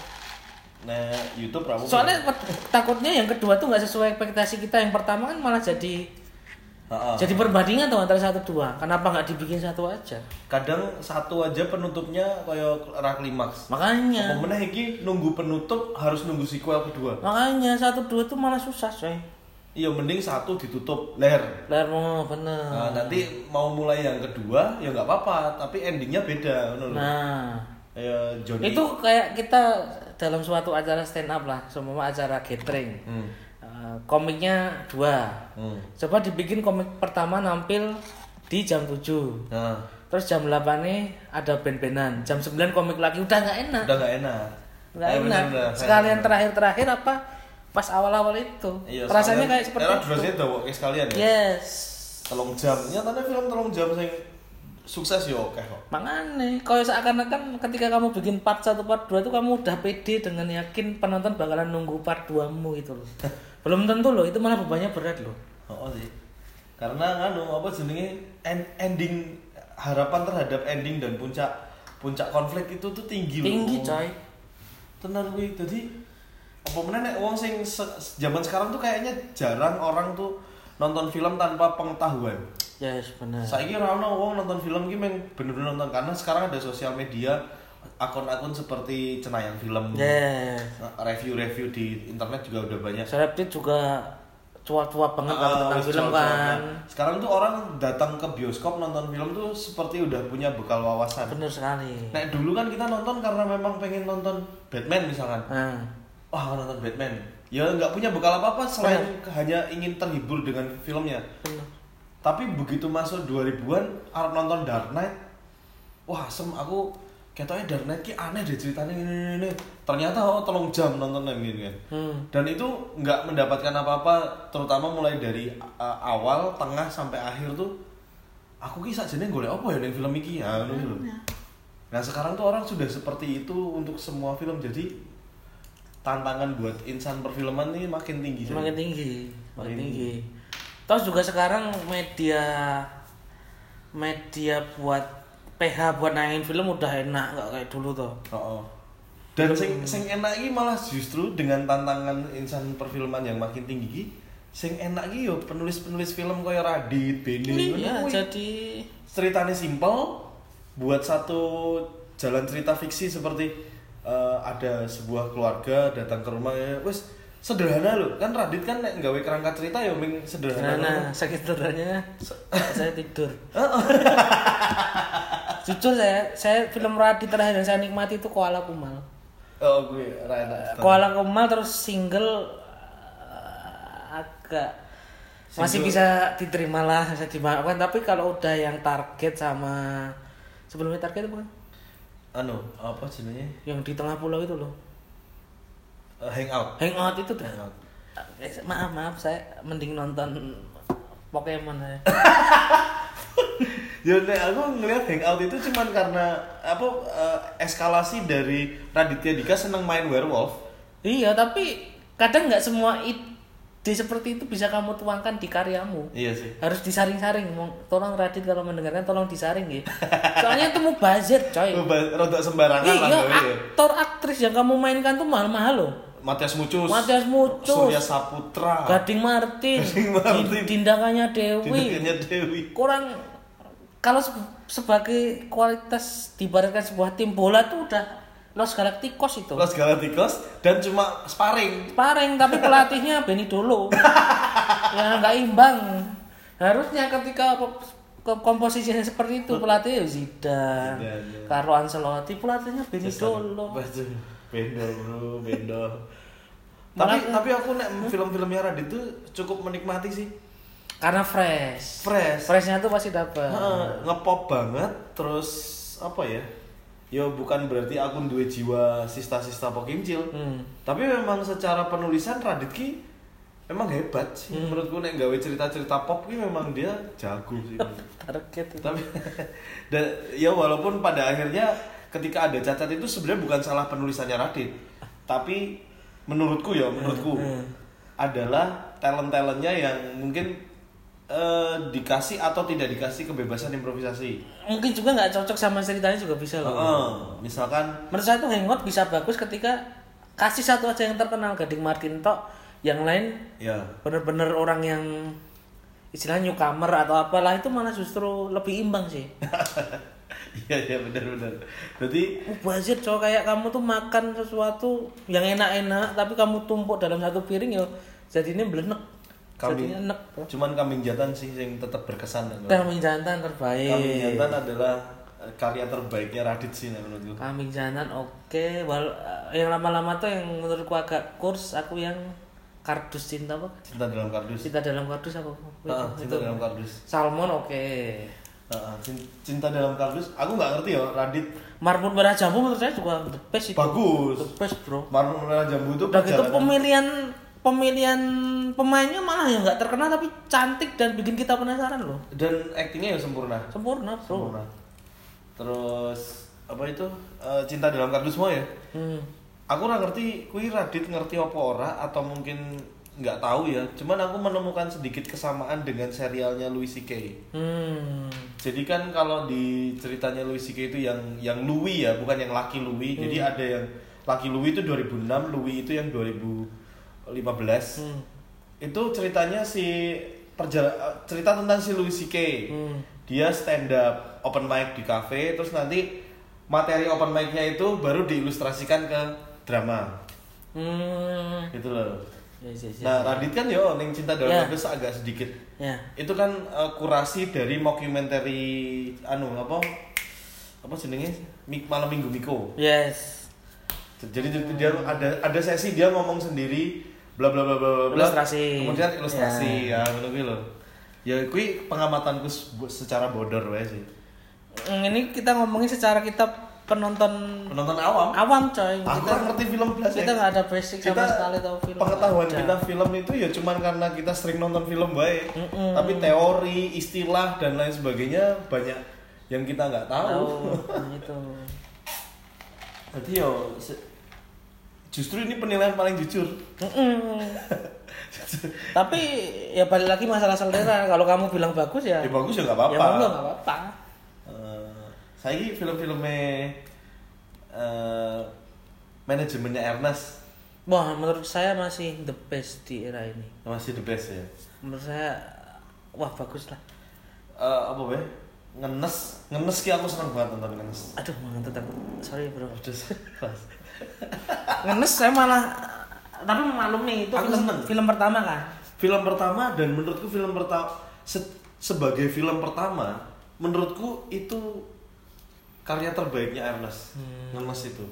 Nah, YouTube ramu. soalnya takutnya yang kedua tuh nggak sesuai ekspektasi kita yang pertama kan malah jadi Jadi perbandingan tuh antara satu dua kenapa nggak dibikin satu aja kadang satu aja penutupnya kayak ra klimaks. makanya meneh iki nunggu penutup harus nunggu sequel kedua. makanya satu dua tuh malah susah coy Iya mending satu ditutup leher. Layar mau bener Nah, nanti mau mulai yang kedua ya nggak apa-apa, tapi endingnya beda, nah Ya Johnny. itu kayak kita dalam suatu acara stand up lah semua acara gathering Hmm. Eh, komiknya dua Hmm. coba dibikin komik pertama nampil di jam 7 Nah, terus jam 8 nih ada band-bandan jam 9 komik lagi udah nggak enak udah nggak enak. nggak Eh, enak bener-bener. sekalian terakhir-terakhir apa pas awal-awal itu Iya, rasanya kayak seperti Era durasinya dawa kayak sekalian ya. yes Telung jam. Nyatanya film telung jam sing sukses ya oke kok. Makanya, kalau seakan-akan ketika kamu bikin part 1, part 2 itu kamu udah pede dengan yakin penonton bakalan nunggu part 2 mu gitu loh. [LAUGHS] Belum tentu loh, itu malah bebannya berat loh. Oh sih. Karena anu apa jenenge en- ending harapan terhadap ending dan puncak puncak konflik itu tuh tinggi loh. Tinggi coy. Tenar kuwi. Jadi apa meneh nek wong sing se- zaman sekarang tuh kayaknya jarang orang tuh nonton film tanpa pengetahuan. Yes, benar. Saiki ora ono wong nonton film meng bener-bener nonton karena sekarang ada sosial media, akun-akun seperti Cenayang Film, Yes. review-review di internet juga udah banyak. Celebrity juga cuap-cuap banget kalau Ah, tentang film kan. Sekarang tuh orang datang ke bioskop nonton film tuh seperti udah punya bekal wawasan. Bener sekali. Nah dulu kan kita nonton karena memang pengen nonton Batman misalkan. Nah, Wah nonton Batman. Ya nggak punya bekal apa apa selain hanya ingin terhibur dengan filmnya. bener. Tapi begitu masuk 2000-an Arab nonton Dark Knight. Wah sem aku katanya Dark Knight ki aneh deh ceritanya ini, ini, ini. Ternyata oh tolong jam nonton yang gini kan. Hmm. Dan itu nggak mendapatkan apa-apa terutama mulai dari uh, awal, tengah sampai akhir tuh aku ki sakjane golek apa ya ning film iki ya lho. Nah, sekarang tuh orang sudah seperti itu untuk semua film jadi tantangan buat insan perfilman nih makin tinggi. Semakin tinggi, Makin makin tinggi. Terus juga sekarang media media buat PH buat nayangin film udah enak nggak kayak dulu tuh. Oh, Dan sing sing enak iki malah justru dengan tantangan insan perfilman yang makin tinggi sing enak iki yo penulis-penulis film kayak Radit, Beni, Iya, jadi ceritanya simpel buat satu jalan cerita fiksi seperti eh, ada sebuah keluarga datang ke rumah ya wes sederhana loh kan Radit kan nek nggawe kerangka cerita ya ming sederhana nah, nah sakit tidurnya saya tidur. [LAUGHS] Jujur saya, saya film Radit terakhir yang saya nikmati itu Koala Kumal. oh gue Rana Koala Kumal terus single eh, agak masih Single. bisa diterima lah, bisa dimaafkan. Tapi kalau udah yang target sama sebelumnya target apa? anu apa jenisnya Yang di tengah pulau itu loh. Eh, hangout Hangout itu dah. Hangout. Eh, maaf maaf saya mending nonton Pokemon ya. [LAUGHS] [LAUGHS] ya nek aku ngeliat hangout itu cuman karena apa eh, eskalasi dari Raditya Dika seneng main werewolf iya tapi kadang nggak semua ide seperti itu bisa kamu tuangkan di karyamu. iya sih Harus disaring-saring. Tolong Radit kalau mendengarkan tolong disaring ya. Soalnya itu mau buzzer coy. Rodok sembarangan lah Iya, gawe ya. aktor aktris yang kamu mainkan tuh mahal-mahal loh. Matias Mucus Matias Mucus. Surya Saputra Gading Martin, Gading Martin. Dindakannya Dewi. Tindakannya Dewi Kurang kalau se- sebagai kualitas dibaratkan sebuah tim bola tuh udah Los Galacticos itu. Los Galacticos dan cuma sparring Sparring tapi pelatihnya [LAUGHS] Benny Dolo. ya nggak imbang. Harusnya ketika komposisinya seperti itu pelatih ya Zidane, Zidane. Carlo Ancelotti, pelatihnya Benny Dolo. Betul. Bendo bro, bendo. Malah- [LAUGHS] tapi tapi aku nek film-filmnya Radit tuh cukup menikmati sih. Karena fresh. Fresh. Freshnya tuh pasti dapat. Ngepop banget terus apa ya? Ya bukan berarti aku duwe jiwa sista-sista pokimcil. Hmm. Tapi memang secara penulisan Radit ki memang hebat sih. Hmm. Menurutku nek gawe cerita-cerita pop ki memang dia jago sih. [LAUGHS] Target tapi [LAUGHS] dan ya walaupun pada akhirnya ketika ada cacat itu sebenarnya bukan salah penulisannya Radit tapi menurutku ya menurutku Hmm. adalah talent talentnya yang mungkin eh, dikasih atau tidak dikasih kebebasan improvisasi Mungkin juga nggak cocok sama ceritanya juga bisa loh. Heeh, misalkan Menurut saya tuh Hangout bisa bagus ketika kasih satu aja yang terkenal Gading Martin tok, yang lain ya bener-bener orang yang istilahnya newcomer atau apalah itu malah justru lebih imbang sih. [LAUGHS] iya iya benar benar berarti Mubazir cowok kayak kamu tuh makan sesuatu yang enak-enak tapi kamu tumpuk dalam satu piring ya jadinya belenek. kambing Jadinya enek. cuman kambing jantan sih yang tetap berkesan Kambing jantan terbaik. kambing jantan adalah eh, karya terbaiknya Radit sih nah, menurutku Kambing jantan oke, Wal- yang lama-lama tuh yang menurutku agak kurs aku yang kardus cinta apa? cinta dalam kardus Cinta dalam kardus apa? Ah, Itu. cinta dalam kardus Salmon oke. Cin- cinta dalam kardus aku nggak ngerti ya Radit Marmut merah jambu menurut saya juga the best itu. Bagus. The best bro. Marmut Merah Jambu itu Udah gitu perjalanan- pemilihan pemilihan pemainnya malah yang nggak terkenal tapi cantik dan bikin kita penasaran loh. dan aktingnya ya sempurna Sempurna bro. sempurna terus apa itu Eh, cinta dalam kardus semua ya Hmm. aku nggak ngerti kui Radit ngerti apa ora atau mungkin nggak tahu ya cuman aku menemukan sedikit kesamaan dengan serialnya Louis C.K. Hmm. Jadi kan kalau di ceritanya Louis C.K. itu yang yang Louis ya, bukan yang Lucky Louis. Jadi Hmm. ada yang Lucky Louis itu 2006, Louis itu yang 2015. Hmm. Itu ceritanya si perjala- cerita tentang si Louis C.K. Hmm. Dia stand up open mic di cafe terus nanti materi open mic-nya itu baru diilustrasikan ke drama Hmm. gitu loh Ya, ya, ya. nah Radit kan yo neng cinta dalam Ya. Bagus agak sedikit Ya. itu kan eh, kurasi dari mockumentary anu apa apa jenenge Mik malam minggu Miko Yes. jadi dia- dia ada ada sesi dia ngomong sendiri bla bla bla bla bla. Ilustrasi. kemudian ilustrasi ya ngono kuwi lho ya kuwi pengamatanku se- secara bodor wae sih Hmm, Ini kita ngomongin secara kita penonton penonton awam awam coy. aku kita ngerti film belas kita nggak ada basic sama sekali tahu film. pengetahuan Nggak kita film itu ya cuman karena kita sering nonton film baik Mm-mm. tapi teori istilah dan lain sebagainya banyak yang kita nggak tahu tahu [LAUGHS] nah, itu. Jadi yo justru ini penilaian paling jujur. Mm-mm. [LAUGHS] Tapi ya balik lagi masalah selera. Kalau kamu bilang bagus ya. Ya bagus ya nggak Ya apa-apa. monggo nggak apa-apa. Eh, saya ini film-filmnya eh, manajemennya Ernest Wah, menurut saya masih the best di era ini. masih the best ya. Menurut saya wah bagus lah. Eh, apa be? Ngenes, ngenes ki aku seneng banget nonton ngenes. Aduh, ngantuk aku. Sorry, Bro. [LAUGHS] Ngenes saya malah tapi maklum nih itu Aku film, seneng. film pertama kan. Film pertama dan menurutku film pertama sebagai film pertama menurutku itu karya terbaiknya Ernest. Ngenes itu.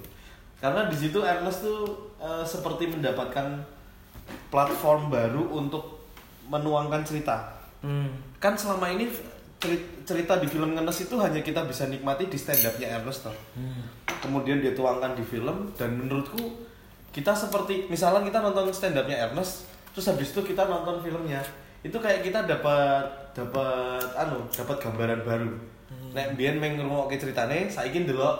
Karena di situ Ernest tuh eh, seperti mendapatkan platform baru untuk menuangkan cerita. Hmm. Kan selama ini ceri- cerita di film Ngenes itu hanya kita bisa nikmati di stand up-nya Ernest toh. Hmm. Kemudian dia tuangkan di film dan menurutku kita seperti misalnya kita nonton stand up-nya Ernest, terus habis itu kita nonton filmnya. Itu kayak kita dapat dapat anu, dapat gambaran baru. Nek mbiyen meng ngrungokke ceritane, saiki ndelok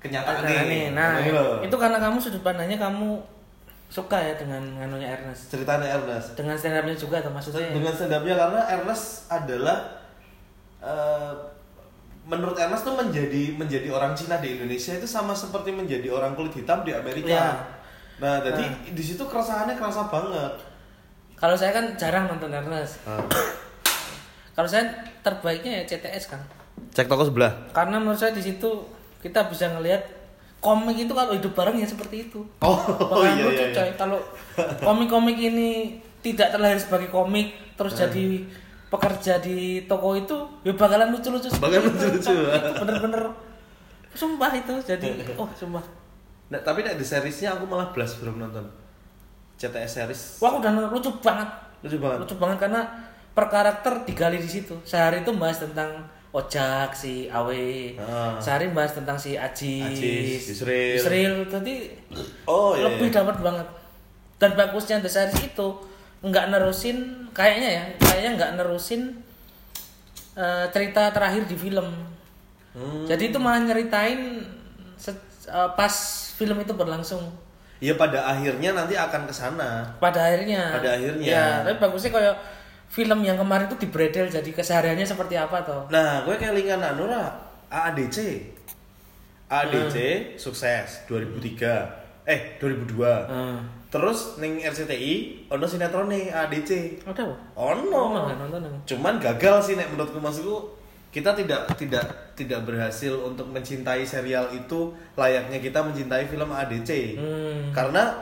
kenyataane. Nah, nah itu karena kamu sudut pandangnya kamu suka ya dengan nganunya Ernest. ceritane Ernest. Dengan stand up-nya juga atau maksudnya? dengan stand up-nya karena Ernest adalah eh, menurut Ernest tuh menjadi menjadi orang Cina di Indonesia itu sama seperti menjadi orang kulit hitam di Amerika. Iya. Nah, jadi di situ keresahannya kerasa banget. Kalau saya kan jarang nonton Ernest. Ah. Kalau saya terbaiknya ya CTS kan. Cek toko sebelah. Karena menurut saya di situ kita bisa ngelihat komik itu kalau hidup bareng ya seperti itu. Oh, Bakalan iya, lucu iya, iya. Kalau komik-komik ini tidak terlahir sebagai komik terus Ah. jadi pekerja di toko itu ya bakalan lucu-lucu. Bakalan lucu-lucu. [LAUGHS] bener-bener sumpah itu jadi [LAUGHS] oh sumpah. Nah, tapi nek di seriesnya aku malah belas belum nonton. CTS series. Wah udah lucu banget. Lucu banget. Lucu banget karena per karakter digali di situ. Sehari itu bahas tentang Ojak si Awe. Ah. Sehari bahas tentang si Ajis. Ajis, Yusril. Yusril. Jadi Oh, iya. lebih iya. dapat banget. Dan bagusnya The Series itu nggak nerusin kayaknya ya, kayaknya nggak nerusin eh, cerita terakhir di film. Hmm. Jadi itu malah nyeritain se- eh, pas film itu berlangsung. Ya pada akhirnya nanti akan ke sana. pada akhirnya Pada akhirnya. ya tapi bagusnya kayak film yang kemarin itu dibredel jadi kesehariannya seperti apa toh Nah, gue kelingan anu lah, AADC. AADC sukses 2003. Eh, 2002. hmm. Terus ning RCTI ono sinetron nih AADC. ada apa? Ono. Oh. Cuman gagal sih nek menurutku maksudku kita tidak tidak tidak berhasil untuk mencintai serial itu layaknya kita mencintai film ADC. Hmm. Karena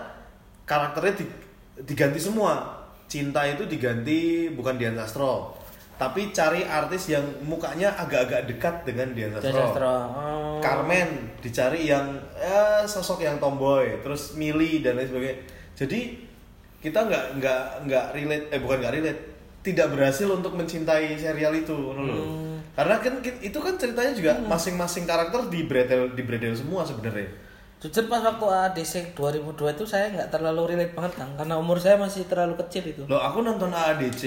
karakternya di- diganti semua. Cinta itu diganti bukan Dian Sastro, tapi cari artis yang mukanya agak-agak dekat dengan Dian Sastro. Sastro. Oh. Carmen dicari yang eh, sosok yang tomboy, terus Mili dan lain sebagainya. Jadi kita nggak nggak nggak relate, eh bukan nggak relate, tidak berhasil untuk mencintai serial itu. Hmm. Karena kan itu kan ceritanya juga masing-masing karakter di bredel di bredel semua sebenarnya. Jujur pas waktu ADC 2002 itu saya nggak terlalu relate banget kan karena umur saya masih terlalu kecil itu. Loh aku nonton AADC,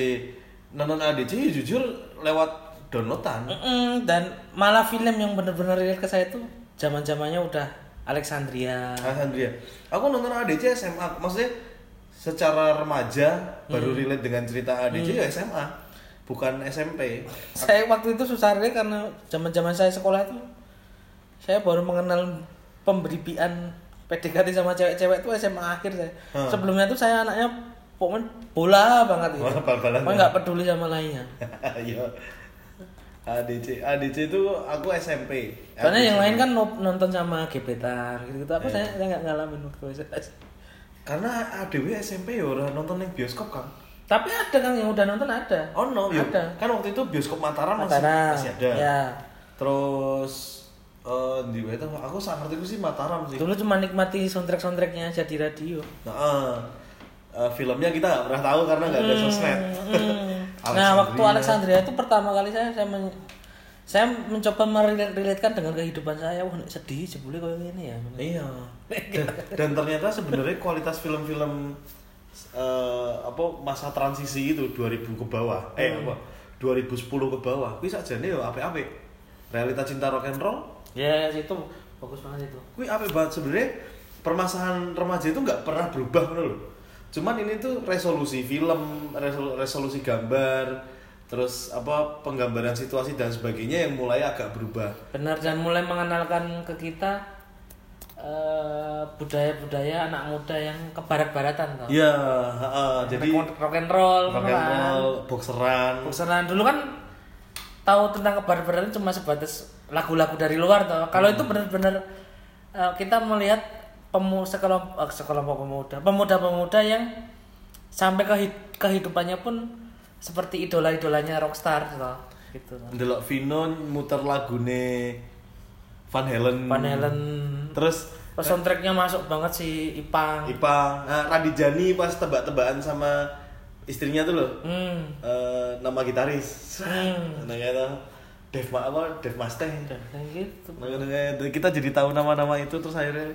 nonton AADC ya jujur lewat downloadan. Mm-mm, dan malah film yang bener-bener relate ke saya itu zaman-zamannya udah Alexandria. Alexandria. Aku nonton ADC SMA, maksudnya secara remaja baru relate dengan cerita ADC ya SMA, bukan SMP. saya waktu itu susah relate karena zaman-zaman saya sekolah itu saya baru mengenal pemberipian PDKT sama cewek-cewek itu SMA akhir saya. Hmm. Sebelumnya tuh saya anaknya pokoknya bola banget gitu. Pokoknya nggak peduli sama lainnya. [LAUGHS] Iya. ADC ADC itu aku SMP Soalnya yang lain kan no- nonton sama gebetan gitu-gitu. Aku Iya. saya saya nggak ngalamin waktu SMP. karena ADW SMP ya orang nonton yang bioskop kan Tapi ada kan yang udah nonton ada. oh no ya. Ada. kan waktu itu bioskop Mataram masih, Mataram. masih ada Ya. terus eh di tuh? aku sangat ngerti sih Mataram sih Dulu cuma nikmati soundtrack-soundtracknya aja di radio. nah eh, eh, filmnya kita nggak pernah tahu karena nggak ada sosmed Hmm. [LAUGHS] nah, waktu Alexandria itu pertama kali saya saya men- saya mencoba merelatekan dengan kehidupan saya. Wah, sedih jebule kayak gini ya. Iya. [LAUGHS] Dan, dan ternyata sebenarnya kualitas film-film eh, apa masa transisi itu 2000 ke bawah. Eh apa? 2010 ke bawah. Kuwi sakjane yo apik-apik. Realita cinta rock and roll Ya, itu bagus banget itu. kuwi apik banget sebenarnya permasalahan remaja itu nggak pernah berubah loh. Cuman ini tuh resolusi film, resolu- resolusi gambar, terus apa penggambaran situasi dan sebagainya yang mulai agak berubah. Benar dan mulai mengenalkan ke kita eh, budaya-budaya anak muda yang ke barat-baratan toh. Iya, heeh, jadi rock, rock and roll, rock kan. and roll, boxeran. Bosenan dulu kan tahu tentang kebarat-baratan cuma sebatas lagu-lagu dari luar toh. Kalau itu benar-benar eh, kita melihat pemu sekelompok eh, sekelompok pemuda, pemuda-pemuda yang sampai ke kehidupannya pun seperti idola-idolanya rockstar toh. Gitu. toh. Ndelok Vino muter lagune Van Halen. Van Halen Terus soundtracknya masuk banget si Ipang. Ipa, nah, Radijani pas tebak-tebakan sama istrinya tuh loh. Hmm. Eh, nama gitaris. Hmm. Nah, gitu. Dev Ma apa? Dev Mustang. Gitu. Nah, gitu, gitu. kita jadi tahu nama-nama itu terus akhirnya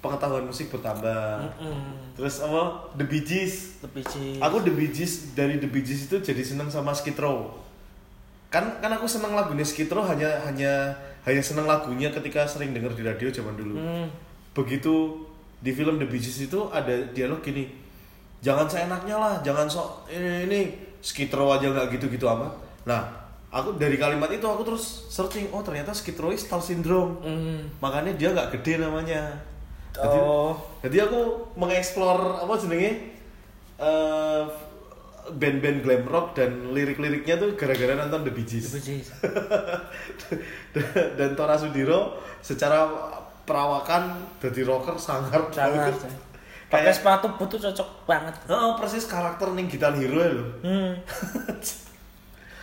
pengetahuan musik bertambah. Mm-mm. Terus apa? The Bee Gees. Lebih sih. Aku The Bee Gees dari The Bee Gees itu jadi seneng sama Skid Row. Kan kan aku seneng lagunya Skid Row hanya hanya hanya seneng lagunya ketika sering denger di radio zaman dulu. Hmm. Begitu di film The Bee Gees itu ada dialog gini. Jangan seenaknya lah, jangan sok ini, ini Skid Row aja nggak gitu-gitu amat. Nah, aku dari kalimat itu aku terus searching, oh ternyata Skid Row itu Star Syndrome. Hmm. Makanya dia nggak gede namanya. Jadi, Oh. jadi aku mengeksplor apa jenenge eh, band-band glam rock dan lirik-liriknya tuh gara-gara nonton The Bee Gees. [LAUGHS] Dan Tora Sudiro secara perawakan jadi rocker sangar Sangat. banget. Pakai Kayak sepatu boot tuh cocok banget. oh, persis karakter ning Gitar Hero ya lho. Hmm. [LAUGHS]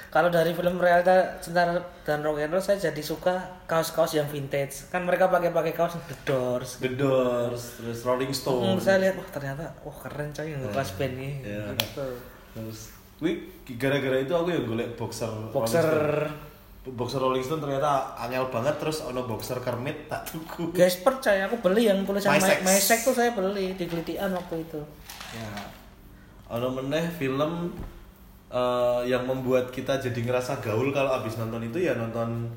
Kalau dari film realita cinta dan rock and roll saya jadi suka kaos-kaos yang vintage. Kan mereka pakai-pakai kaos The Doors. The Doors, terus Rolling Hmm, Stone. saya lihat wah ternyata wah keren coy yang kelas band nih. Iya. Gitu. Terus Wih, gara-gara itu aku yang golek boxer Boxer Rolling boxer Rolling Stone ternyata angel banget terus ono boxer Kermit tak tuku. Gasper coy, aku beli yang tulisan My My Sex. My Sex tuh saya beli di Glitian waktu itu. Ya. Ono meneh film eh, yang membuat kita jadi ngerasa gaul kalau abis nonton itu ya nonton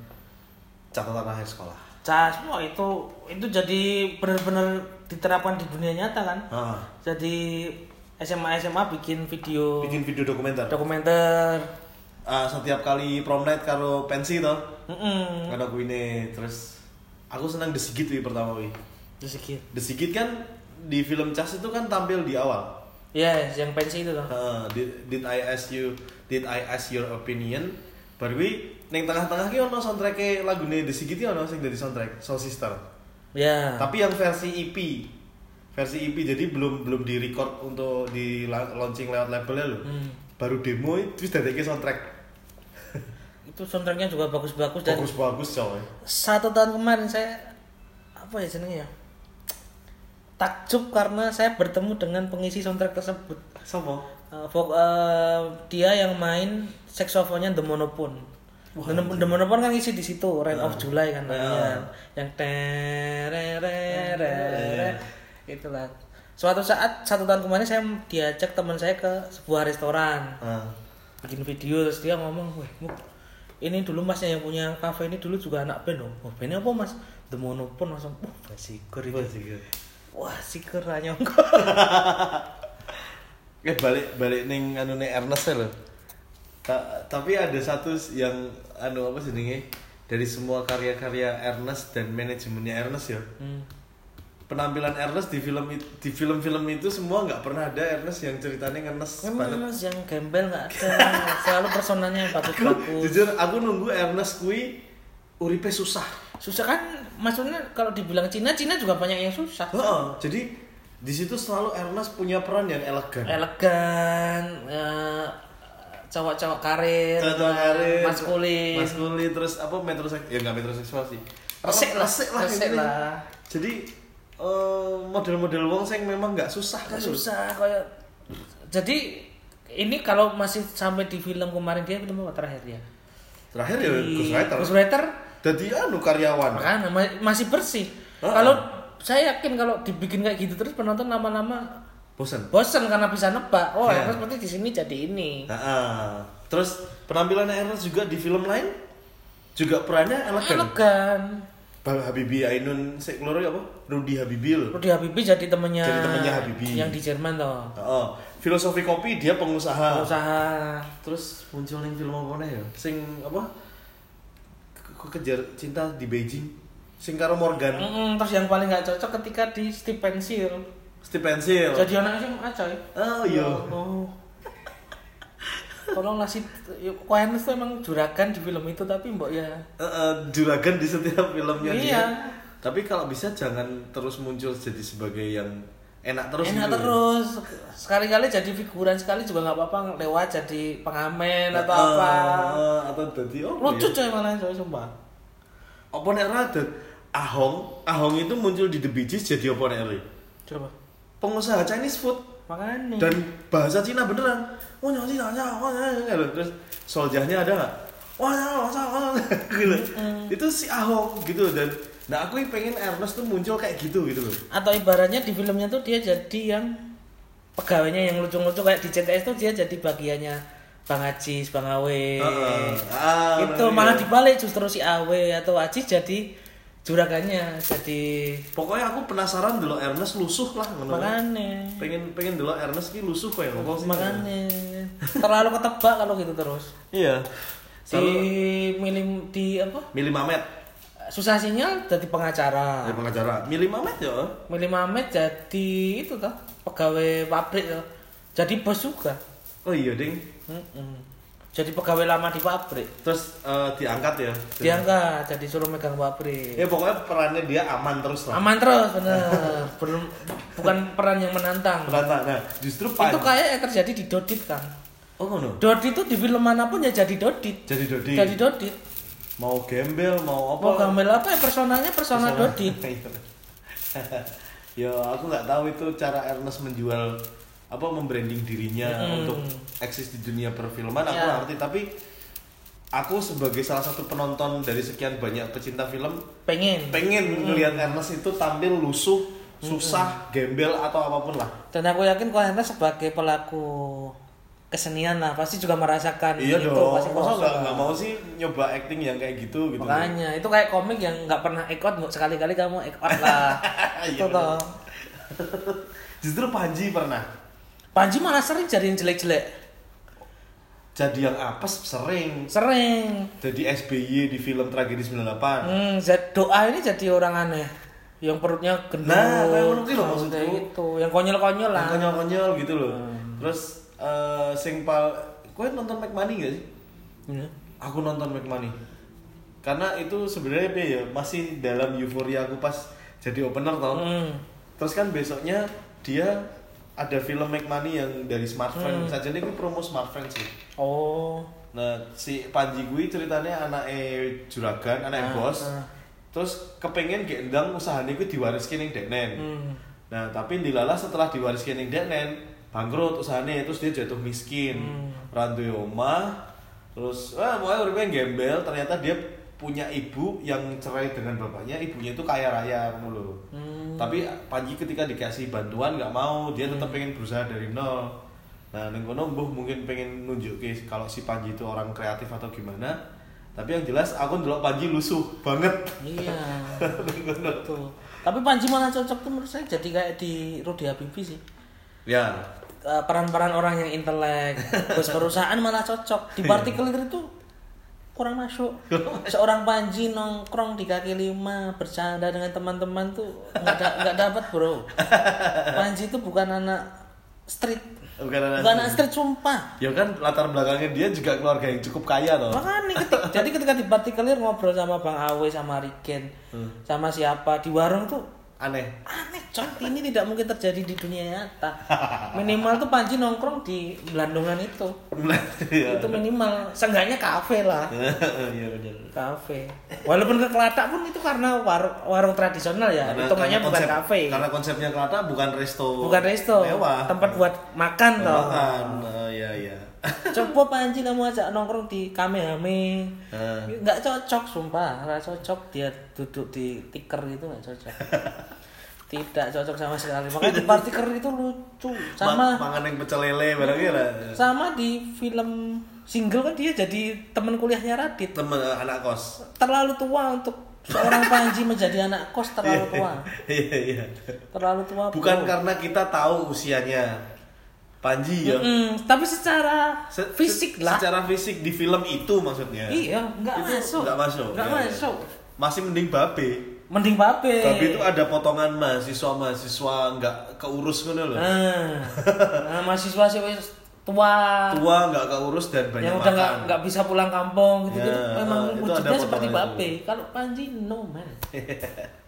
catatan akhir sekolah. Cas, wah itu itu jadi benar-benar diterapkan di dunia nyata kan. Ah, Jadi SMA SMA bikin video bikin video dokumenter. dokumenter. Ah, setiap kali prom night karo pensi toh. Mm Ada ini terus aku senang The Sigit wi pertama wi. Terus sedikit. The Sigit kan di film Cas itu kan tampil di awal. Ya, yang pensi itu loh. Ah, did, did I ask you did I ask your opinion? Baru wi ning tengah-tengah ki ono soundtrack lagune The Sigit ki ono sing dari soundtrack Soul Sister. Ya. Tapi yang versi EP. Versi EP jadi belum belum di record untuk di la- launching lewat labelnya loh. Hmm. Baru demo terus dadeke soundtrack. [LAUGHS] Itu soundtracknya juga bagus-bagus dan Bagus-bagus coy. satu tahun kemarin saya apa ya jenengnya ya? Takjub karena saya bertemu dengan pengisi soundtrack tersebut. Sopo? Uh, vok- uh, dia yang main saksofonnya The Monopone. The, The Monopone kan ngisi di situ, Rain of July kan namanya. Yang tererererere itulah. Suatu saat satu tahun kemarin saya diajak teman saya ke sebuah restoran Ah. bikin video terus dia ngomong, "Weh, Muk, ini dulu masnya yang punya kafe ini dulu juga anak band loh. Oh, bandnya apa mas? The Monopone langsung, wah basikur ini. Bagus. Wah sikur nyongko. [LAUGHS] Eh balik balik ning anu ning Ernest ya lho. Ta- tapi ada satu yang anu apa sih dari semua karya-karya Ernest dan manajemennya Ernest ya. Hmm. penampilan Ernest di film di film-film itu semua nggak pernah ada Ernest yang ceritanya ngenes Memang banget. mas yang gembel nggak ada. [LAUGHS] Selalu personanya yang bagus-bagus. Jujur aku nunggu Ernest kui uripe susah. Susah kan maksudnya kalau dibilang Cina, Cina juga banyak yang susah. Heeh, jadi di situ selalu Ernest punya peran yang elegan. Elegan, eh, cowok-cowok karir, Cocok karir, maskulin. maskulin terus apa metroseks ya nggak metroseksual sih. Resik lah, resik lah, resik lah. Jadi eh, model-model wong sing memang nggak susah kan. Susah kayak jadi ini kalau masih sampai di film kemarin dia film apa terakhir ya? Terakhir ya Ghostwriter. Ghostwriter Jadi anu karyawan. makanya ma- masih bersih. Heeh. Kalau saya yakin kalau dibikin kayak gitu terus penonton lama-lama Bosan. bosen karena bisa nebak. Oh. Ernest seperti di sini jadi ini. Nah, terus penampilannya Ernest juga di film lain juga perannya elegan. Elegan. Bal Habibie Ainun sik keluar apa? Rudy Habibie lho. Rudy Habibie jadi temennya Jadi temennya Habibie. yang di Jerman toh. Heeh. Filosofi kopi dia pengusaha. Usaha Terus muncul yang film apa nih ya? Sing apa? Ke- Kejar cinta di Beijing. Sing karo Morgan. Mm-mm, terus yang paling nggak cocok ketika di Steve Pensil. Steve Pencil. Jadi anak SMA coy. Oh iya. Oh. Tolonglah sih, Koenes tuh emang juragan di film itu tapi mbok ya. Heeh, juragan di setiap filmnya dia. Iya. Tapi kalau bisa jangan terus muncul jadi sebagai yang enak terus Enak gitu. terus. Sekali-kali jadi figuran sekali juga nggak apa-apa lewat jadi pengamen atau Heeh, apa. atau jadi oh Lucu iya. coy malah coy sumpah. Apa nek rada Ahong, Ahong itu muncul di The Bee Gees jadi apa nek? Coba. Pengusaha Chinese food Makanya. dan bahasa Cina beneran. Oh nyong Cina, oh, terus soljahnya ada nggak? Wah, nyong, nyong, nyong, gitu. Itu si Ahong gitu dan nah aku pengen Ernest tuh muncul kayak gitu gitu loh. atau ibaratnya di filmnya tuh dia jadi yang pegawainya yang lucu-lucu kayak di CTS tuh dia jadi bagiannya Bang Ajis, Bang Awe. Heeh. Ah, itu bener, malah iya. dibalik justru si Awe atau Ajis jadi juragannya jadi Pokoknya aku penasaran dulu Ernest lusuh lah ngono. makanya Pengen pengen dulu Ernest ki lusuh kayak ngopo sih. makanya terlalu ketebak kalau gitu terus Iya. di milim di apa Milih Mamet, susah sinyal jadi pengacara ya pengacara. Milih Mamet ya. Milih Mamet jadi itu toh pegawai pabrik toh jadi bos juga Oh iya, Ding. Mm-mm. jadi pegawai lama di pabrik Terus eh, diangkat ya. diangkat jadi suruh megang pabrik Ya pokoknya perannya dia aman terus lah. aman terus bener [LAUGHS] belum bukan peran yang menantang Ternyata, nah justru itu Pan. kayak yang terjadi di Dodit kan Oh ngono. Dodit itu di film mana pun ya jadi Dodit Jadi Dodi. jadi Dodit Mau gembel, mau apa? mau gambar apa ya? Personanya persona Dodit [LAUGHS] ya aku nggak tahu itu cara Ernest menjual apa membranding dirinya Hmm. untuk eksis di dunia perfilman aku Ya. nggak ngerti. Tapi aku sebagai salah satu penonton dari sekian banyak pecinta film pengen. pengen ngelihat Ernest itu tampil lusuh susah gembel atau apa pun lah. Dan aku yakin kalau Ernest sebagai pelaku kesenian lah pasti juga merasakan iya itu dong. pasti masa kosong. nggak nggak mau sih nyoba acting yang kayak gitu gitu makanya itu kayak komik yang nggak pernah ekot nggak sekali-kali kamu ekot lah. [LAUGHS] Iya, itu bener. toh. [LAUGHS] Justru Panji pernah. Panji malah sering jadi yang jelek-jelek. Jadi yang apes sering. Sering. Jadi SBY di film tragedi 98 hmm, doa ini jadi orang aneh. Yang perutnya gendut. Nah, kayak ngono kuwi lho Oh, maksudku. kayak gitu. Yang konyol-konyol lah. Yang konyol-konyol gitu loh. Hmm. terus eh sing pal kowe nonton McMoney gak sih Iya. aku nonton McMoney karena itu sebenarnya apa ya masih dalam euforia aku pas jadi opener tau Hmm. terus kan besoknya dia ada film McMoney yang dari Smart Friend Hmm. saja ini promo Smart Friend sih oh Nah, si Panji gue ceritanya anaknya juragan, anaknya Ah, bos. ah. Terus kepengen gendang usahanya gue diwariskan yang deknen. Hmm. Nah, tapi dilala setelah diwariskan yang deknen, bangkrut usahanya terus dia jatuh miskin. Hmm. Rantu omah, terus ah pokoknya uripnya gembel, ternyata dia punya ibu yang cerai dengan bapaknya, ibunya itu kaya raya lho. Hmm. Tapi Panji ketika dikasih bantuan nggak mau, dia tetap Hmm. pengen berusaha dari nol. Nah, neng kono mbuh mungkin pengen nunjukin kalau si Panji itu orang kreatif atau gimana. Tapi yang jelas aku ndelok Panji lusuh banget. iya. [LAUGHS] Betul. Tapi Panji malah cocok tuh menurut saya jadi kayak di Rudy Habibie sih. Ya, Eh, peran-peran orang yang intelek, bos [LAUGHS] perusahaan malah cocok. Di partikel itu kurang masuk. Seorang Panji nongkrong di kaki lima bercanda dengan teman-teman tuh nggak da nggak dapat bro. [LAUGHS] Panji itu bukan anak street, Bukan anak bukan anak street sumpah. Ya kan latar belakangnya dia juga keluarga yang cukup kaya loh. Makanya ketika, [LAUGHS] jadi ketika di Partikelir ngobrol sama Bang Awe sama Riken sama siapa di warung tuh Aneh. aneh coy ini tidak mungkin terjadi di dunia nyata [LAUGHS] minimal tuh Panji nongkrong di Belandungan itu Iya. itu minimal seenggaknya kafe lah [LAUGHS] Iya benar. kafe walaupun ke Kelatak pun itu karena warung warung tradisional ya hitungannya karena bukan kafe Karena konsepnya Kelata bukan resto. bukan resto Mewah. tempat buat makan toh Makan. Oh iya iya. Coba Panji kamu ajak nongkrong di Kamehame Nah. nggak cocok sumpah nggak cocok dia duduk di tiker itu nggak cocok tidak cocok sama sekali makanya di partiker itu lucu sama Ma- mangan yang pecel lele barangnya lah. sama di film single kan dia jadi teman kuliahnya Radit Temen eh, anak kos. terlalu tua untuk seorang Panji menjadi anak kos terlalu [LAUGHS] tua Iya iya. terlalu tua Bukan bro. karena kita tahu usianya. Panji ya. Mm, tapi secara Se- fisik lah Secara fisik di film itu maksudnya. iya nggak Itu masuk nggak masuk. nggak Iya, iya. masuk Masih mending babe. mending babe Babe itu ada potongan mahasiswa mahasiswa nggak keurus kan loh. nah, [LAUGHS] nah mahasiswa sih tua Tua nggak keurus dan banyak yang udah nggak makan. nggak bisa pulang kampung gitu gitu Ya, memang wujudnya seperti babe kalau Panji no man [LAUGHS]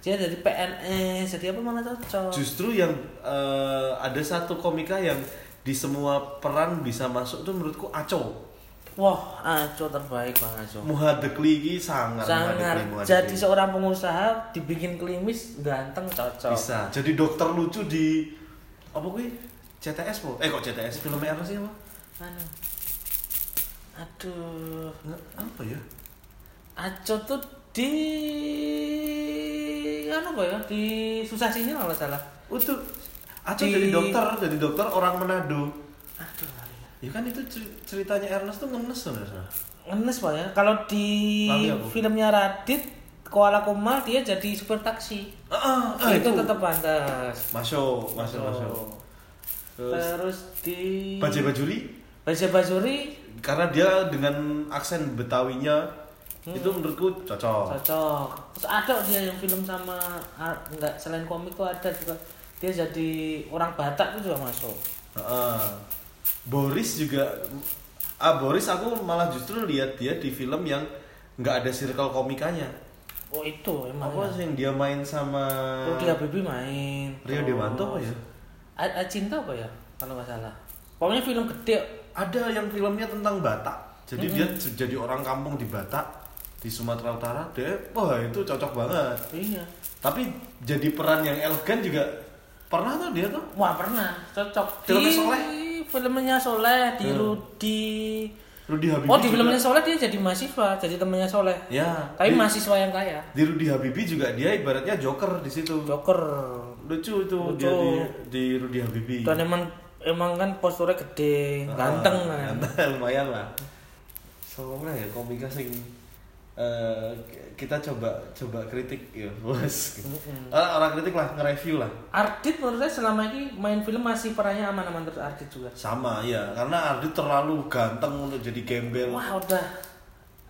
dia jadi PNS jadi apa mana cocok Justru yang eh, ada satu komika yang di semua peran bisa masuk tuh menurutku Aco. wah Aco terbaik bang Aco Muhadekli ini sangat sangat jadi seorang pengusaha dibikin klimis ganteng cocok bisa. Jadi dokter lucu di apa gue? CTS po? Eh kok CTS filmnya apa sih apa? Anu. aduh Nggak, apa ya? Aco tuh di anu apa ya? Di susah sini kalau salah. Untuk Di- jadi dokter, jadi dokter orang Manado. aduh. Ya kan itu cer- ceritanya Ernest tuh ngenes sebenarnya. ngenes pak ya. Kalau di filmnya Radit Koala Kumal dia jadi supir taksi. Ah, ah, itu, tetap pantas. Masuk, masuk, masuk. Terus terus di Bajai Bajuri? Baja Bajuri. Karena dia dengan aksen Betawinya itu menurutku cocok. cocok. Terus ada dia yang film sama ah, enggak selain komik tuh ada juga. Dia jadi orang Batak itu juga masuk. Heeh. Boris juga ah Boris aku malah justru lihat dia di film yang nggak ada circle komikanya. oh itu emang Apa sih yang dia main sama Rudy Habibie main. Rio Dewanto apa ya? A- A- Cinta apa ya? Kalau nggak salah. Pokoknya film gede. Ada yang filmnya tentang Batak. Jadi dia jadi orang kampung di Batak di Sumatera Utara. Dia wah itu cocok banget. iya Tapi jadi peran yang elegan juga pernah tuh dia tuh. wah pernah cocok Filmnya di Soleh? filmnya Soleh di Hmm. Rudi Rudy Habibie. oh di juga- filmnya Soleh dia jadi mahasiswa jadi temennya Soleh Ya. tapi di, mahasiswa yang kaya di Rudy Habibie juga dia ibaratnya Joker di situ. Joker Lucu itu Lucu. dia di, di Rudy Habibie. dan emang emang kan posturnya gede ganteng kan Ganteng, [LAUGHS] lumayan lah. Soalnya ya komika sing eh, kita coba coba kritik ya [LAUGHS] bos. Orang, orang kritik lah nge-review lah. Ardit menurut saya selama ini main film masih perannya aman-aman terus Ardit juga Sama ya, karena Ardi terlalu ganteng untuk jadi gembel. wah udah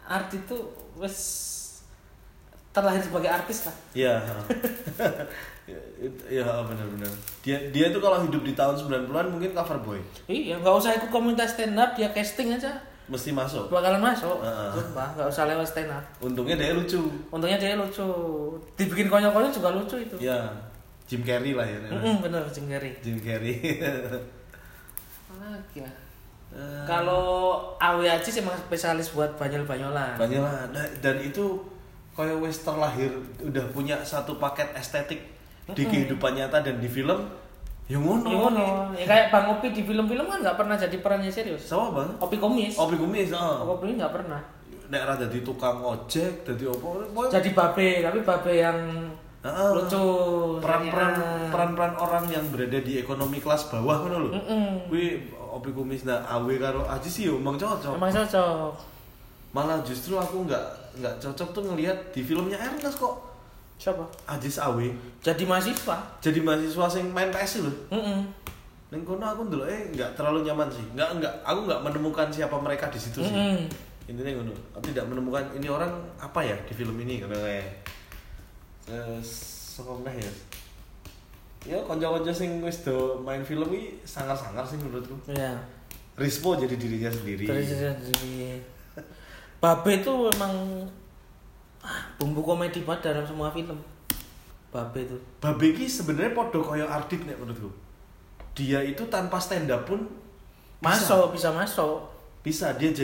Ardit tuh wes terlahir sebagai artis lah Iya. [LAUGHS] Iya benar-benar. Dia dia itu kalau hidup di tahun 90-an mungkin cover boy. iya nggak usah ikut komunitas stand up dia casting aja Mesti masuk. bakalan masuk. Heeh. sumpah nggak usah lewat stand up Untungnya dia lucu. untungnya dia lucu. Dibikin konyol-konyol juga lucu itu. Ya, Jim Carrey lah ya. Mm-mm, bener Jim Carrey. Jim Carrey. [LAUGHS] lagi ya Eh, kalau Awi Aji emang spesialis buat banyol-banyolan. Banyak lah Nah, dan itu kayak wes terlahir udah punya satu paket estetik di kehidupan nyata dan di film yang ngono Ya ngono. Ya kayak Bang Opi di film-film kan nggak pernah jadi perannya serius. sama bang Opi komis. Opi kumis ah Opi nggak pernah. nek ra dadi tukang ojek dadi opo Jadi babe, tapi babe yang Ah, lucu. peran-peran Jadi, ah. peran-peran orang yang berada di ekonomi kelas bawah ngono lho kuwi opi kumis nah awe karo aji sih yo emang cocok Emang cocok. malah justru aku nggak nggak cocok tuh ngelihat di filmnya Ernest kok Siapa? Ajis Awe Jadi mahasiswa. jadi mahasiswa sing main PS lho Mm-mm. Neng kono aku ndelok eh nggak terlalu nyaman sih. Nggak nggak aku nggak menemukan siapa mereka di situ sih. Mm-mm. intinya ngono tidak menemukan ini orang apa ya di film ini ngono kayak sapa meneh ya ya konco-konco sing wis do main film ini sangar-sangar sih menurutku ya Rispo jadi dirinya sendiri terus jadi Babe itu memang ah, bumbu komedi banget dalam semua film. Babe itu. Babe iki sebenarnya podo koyo Ardit nek menurutku. Dia itu tanpa stand up pun masuk bisa masuk. Bisa dia jadi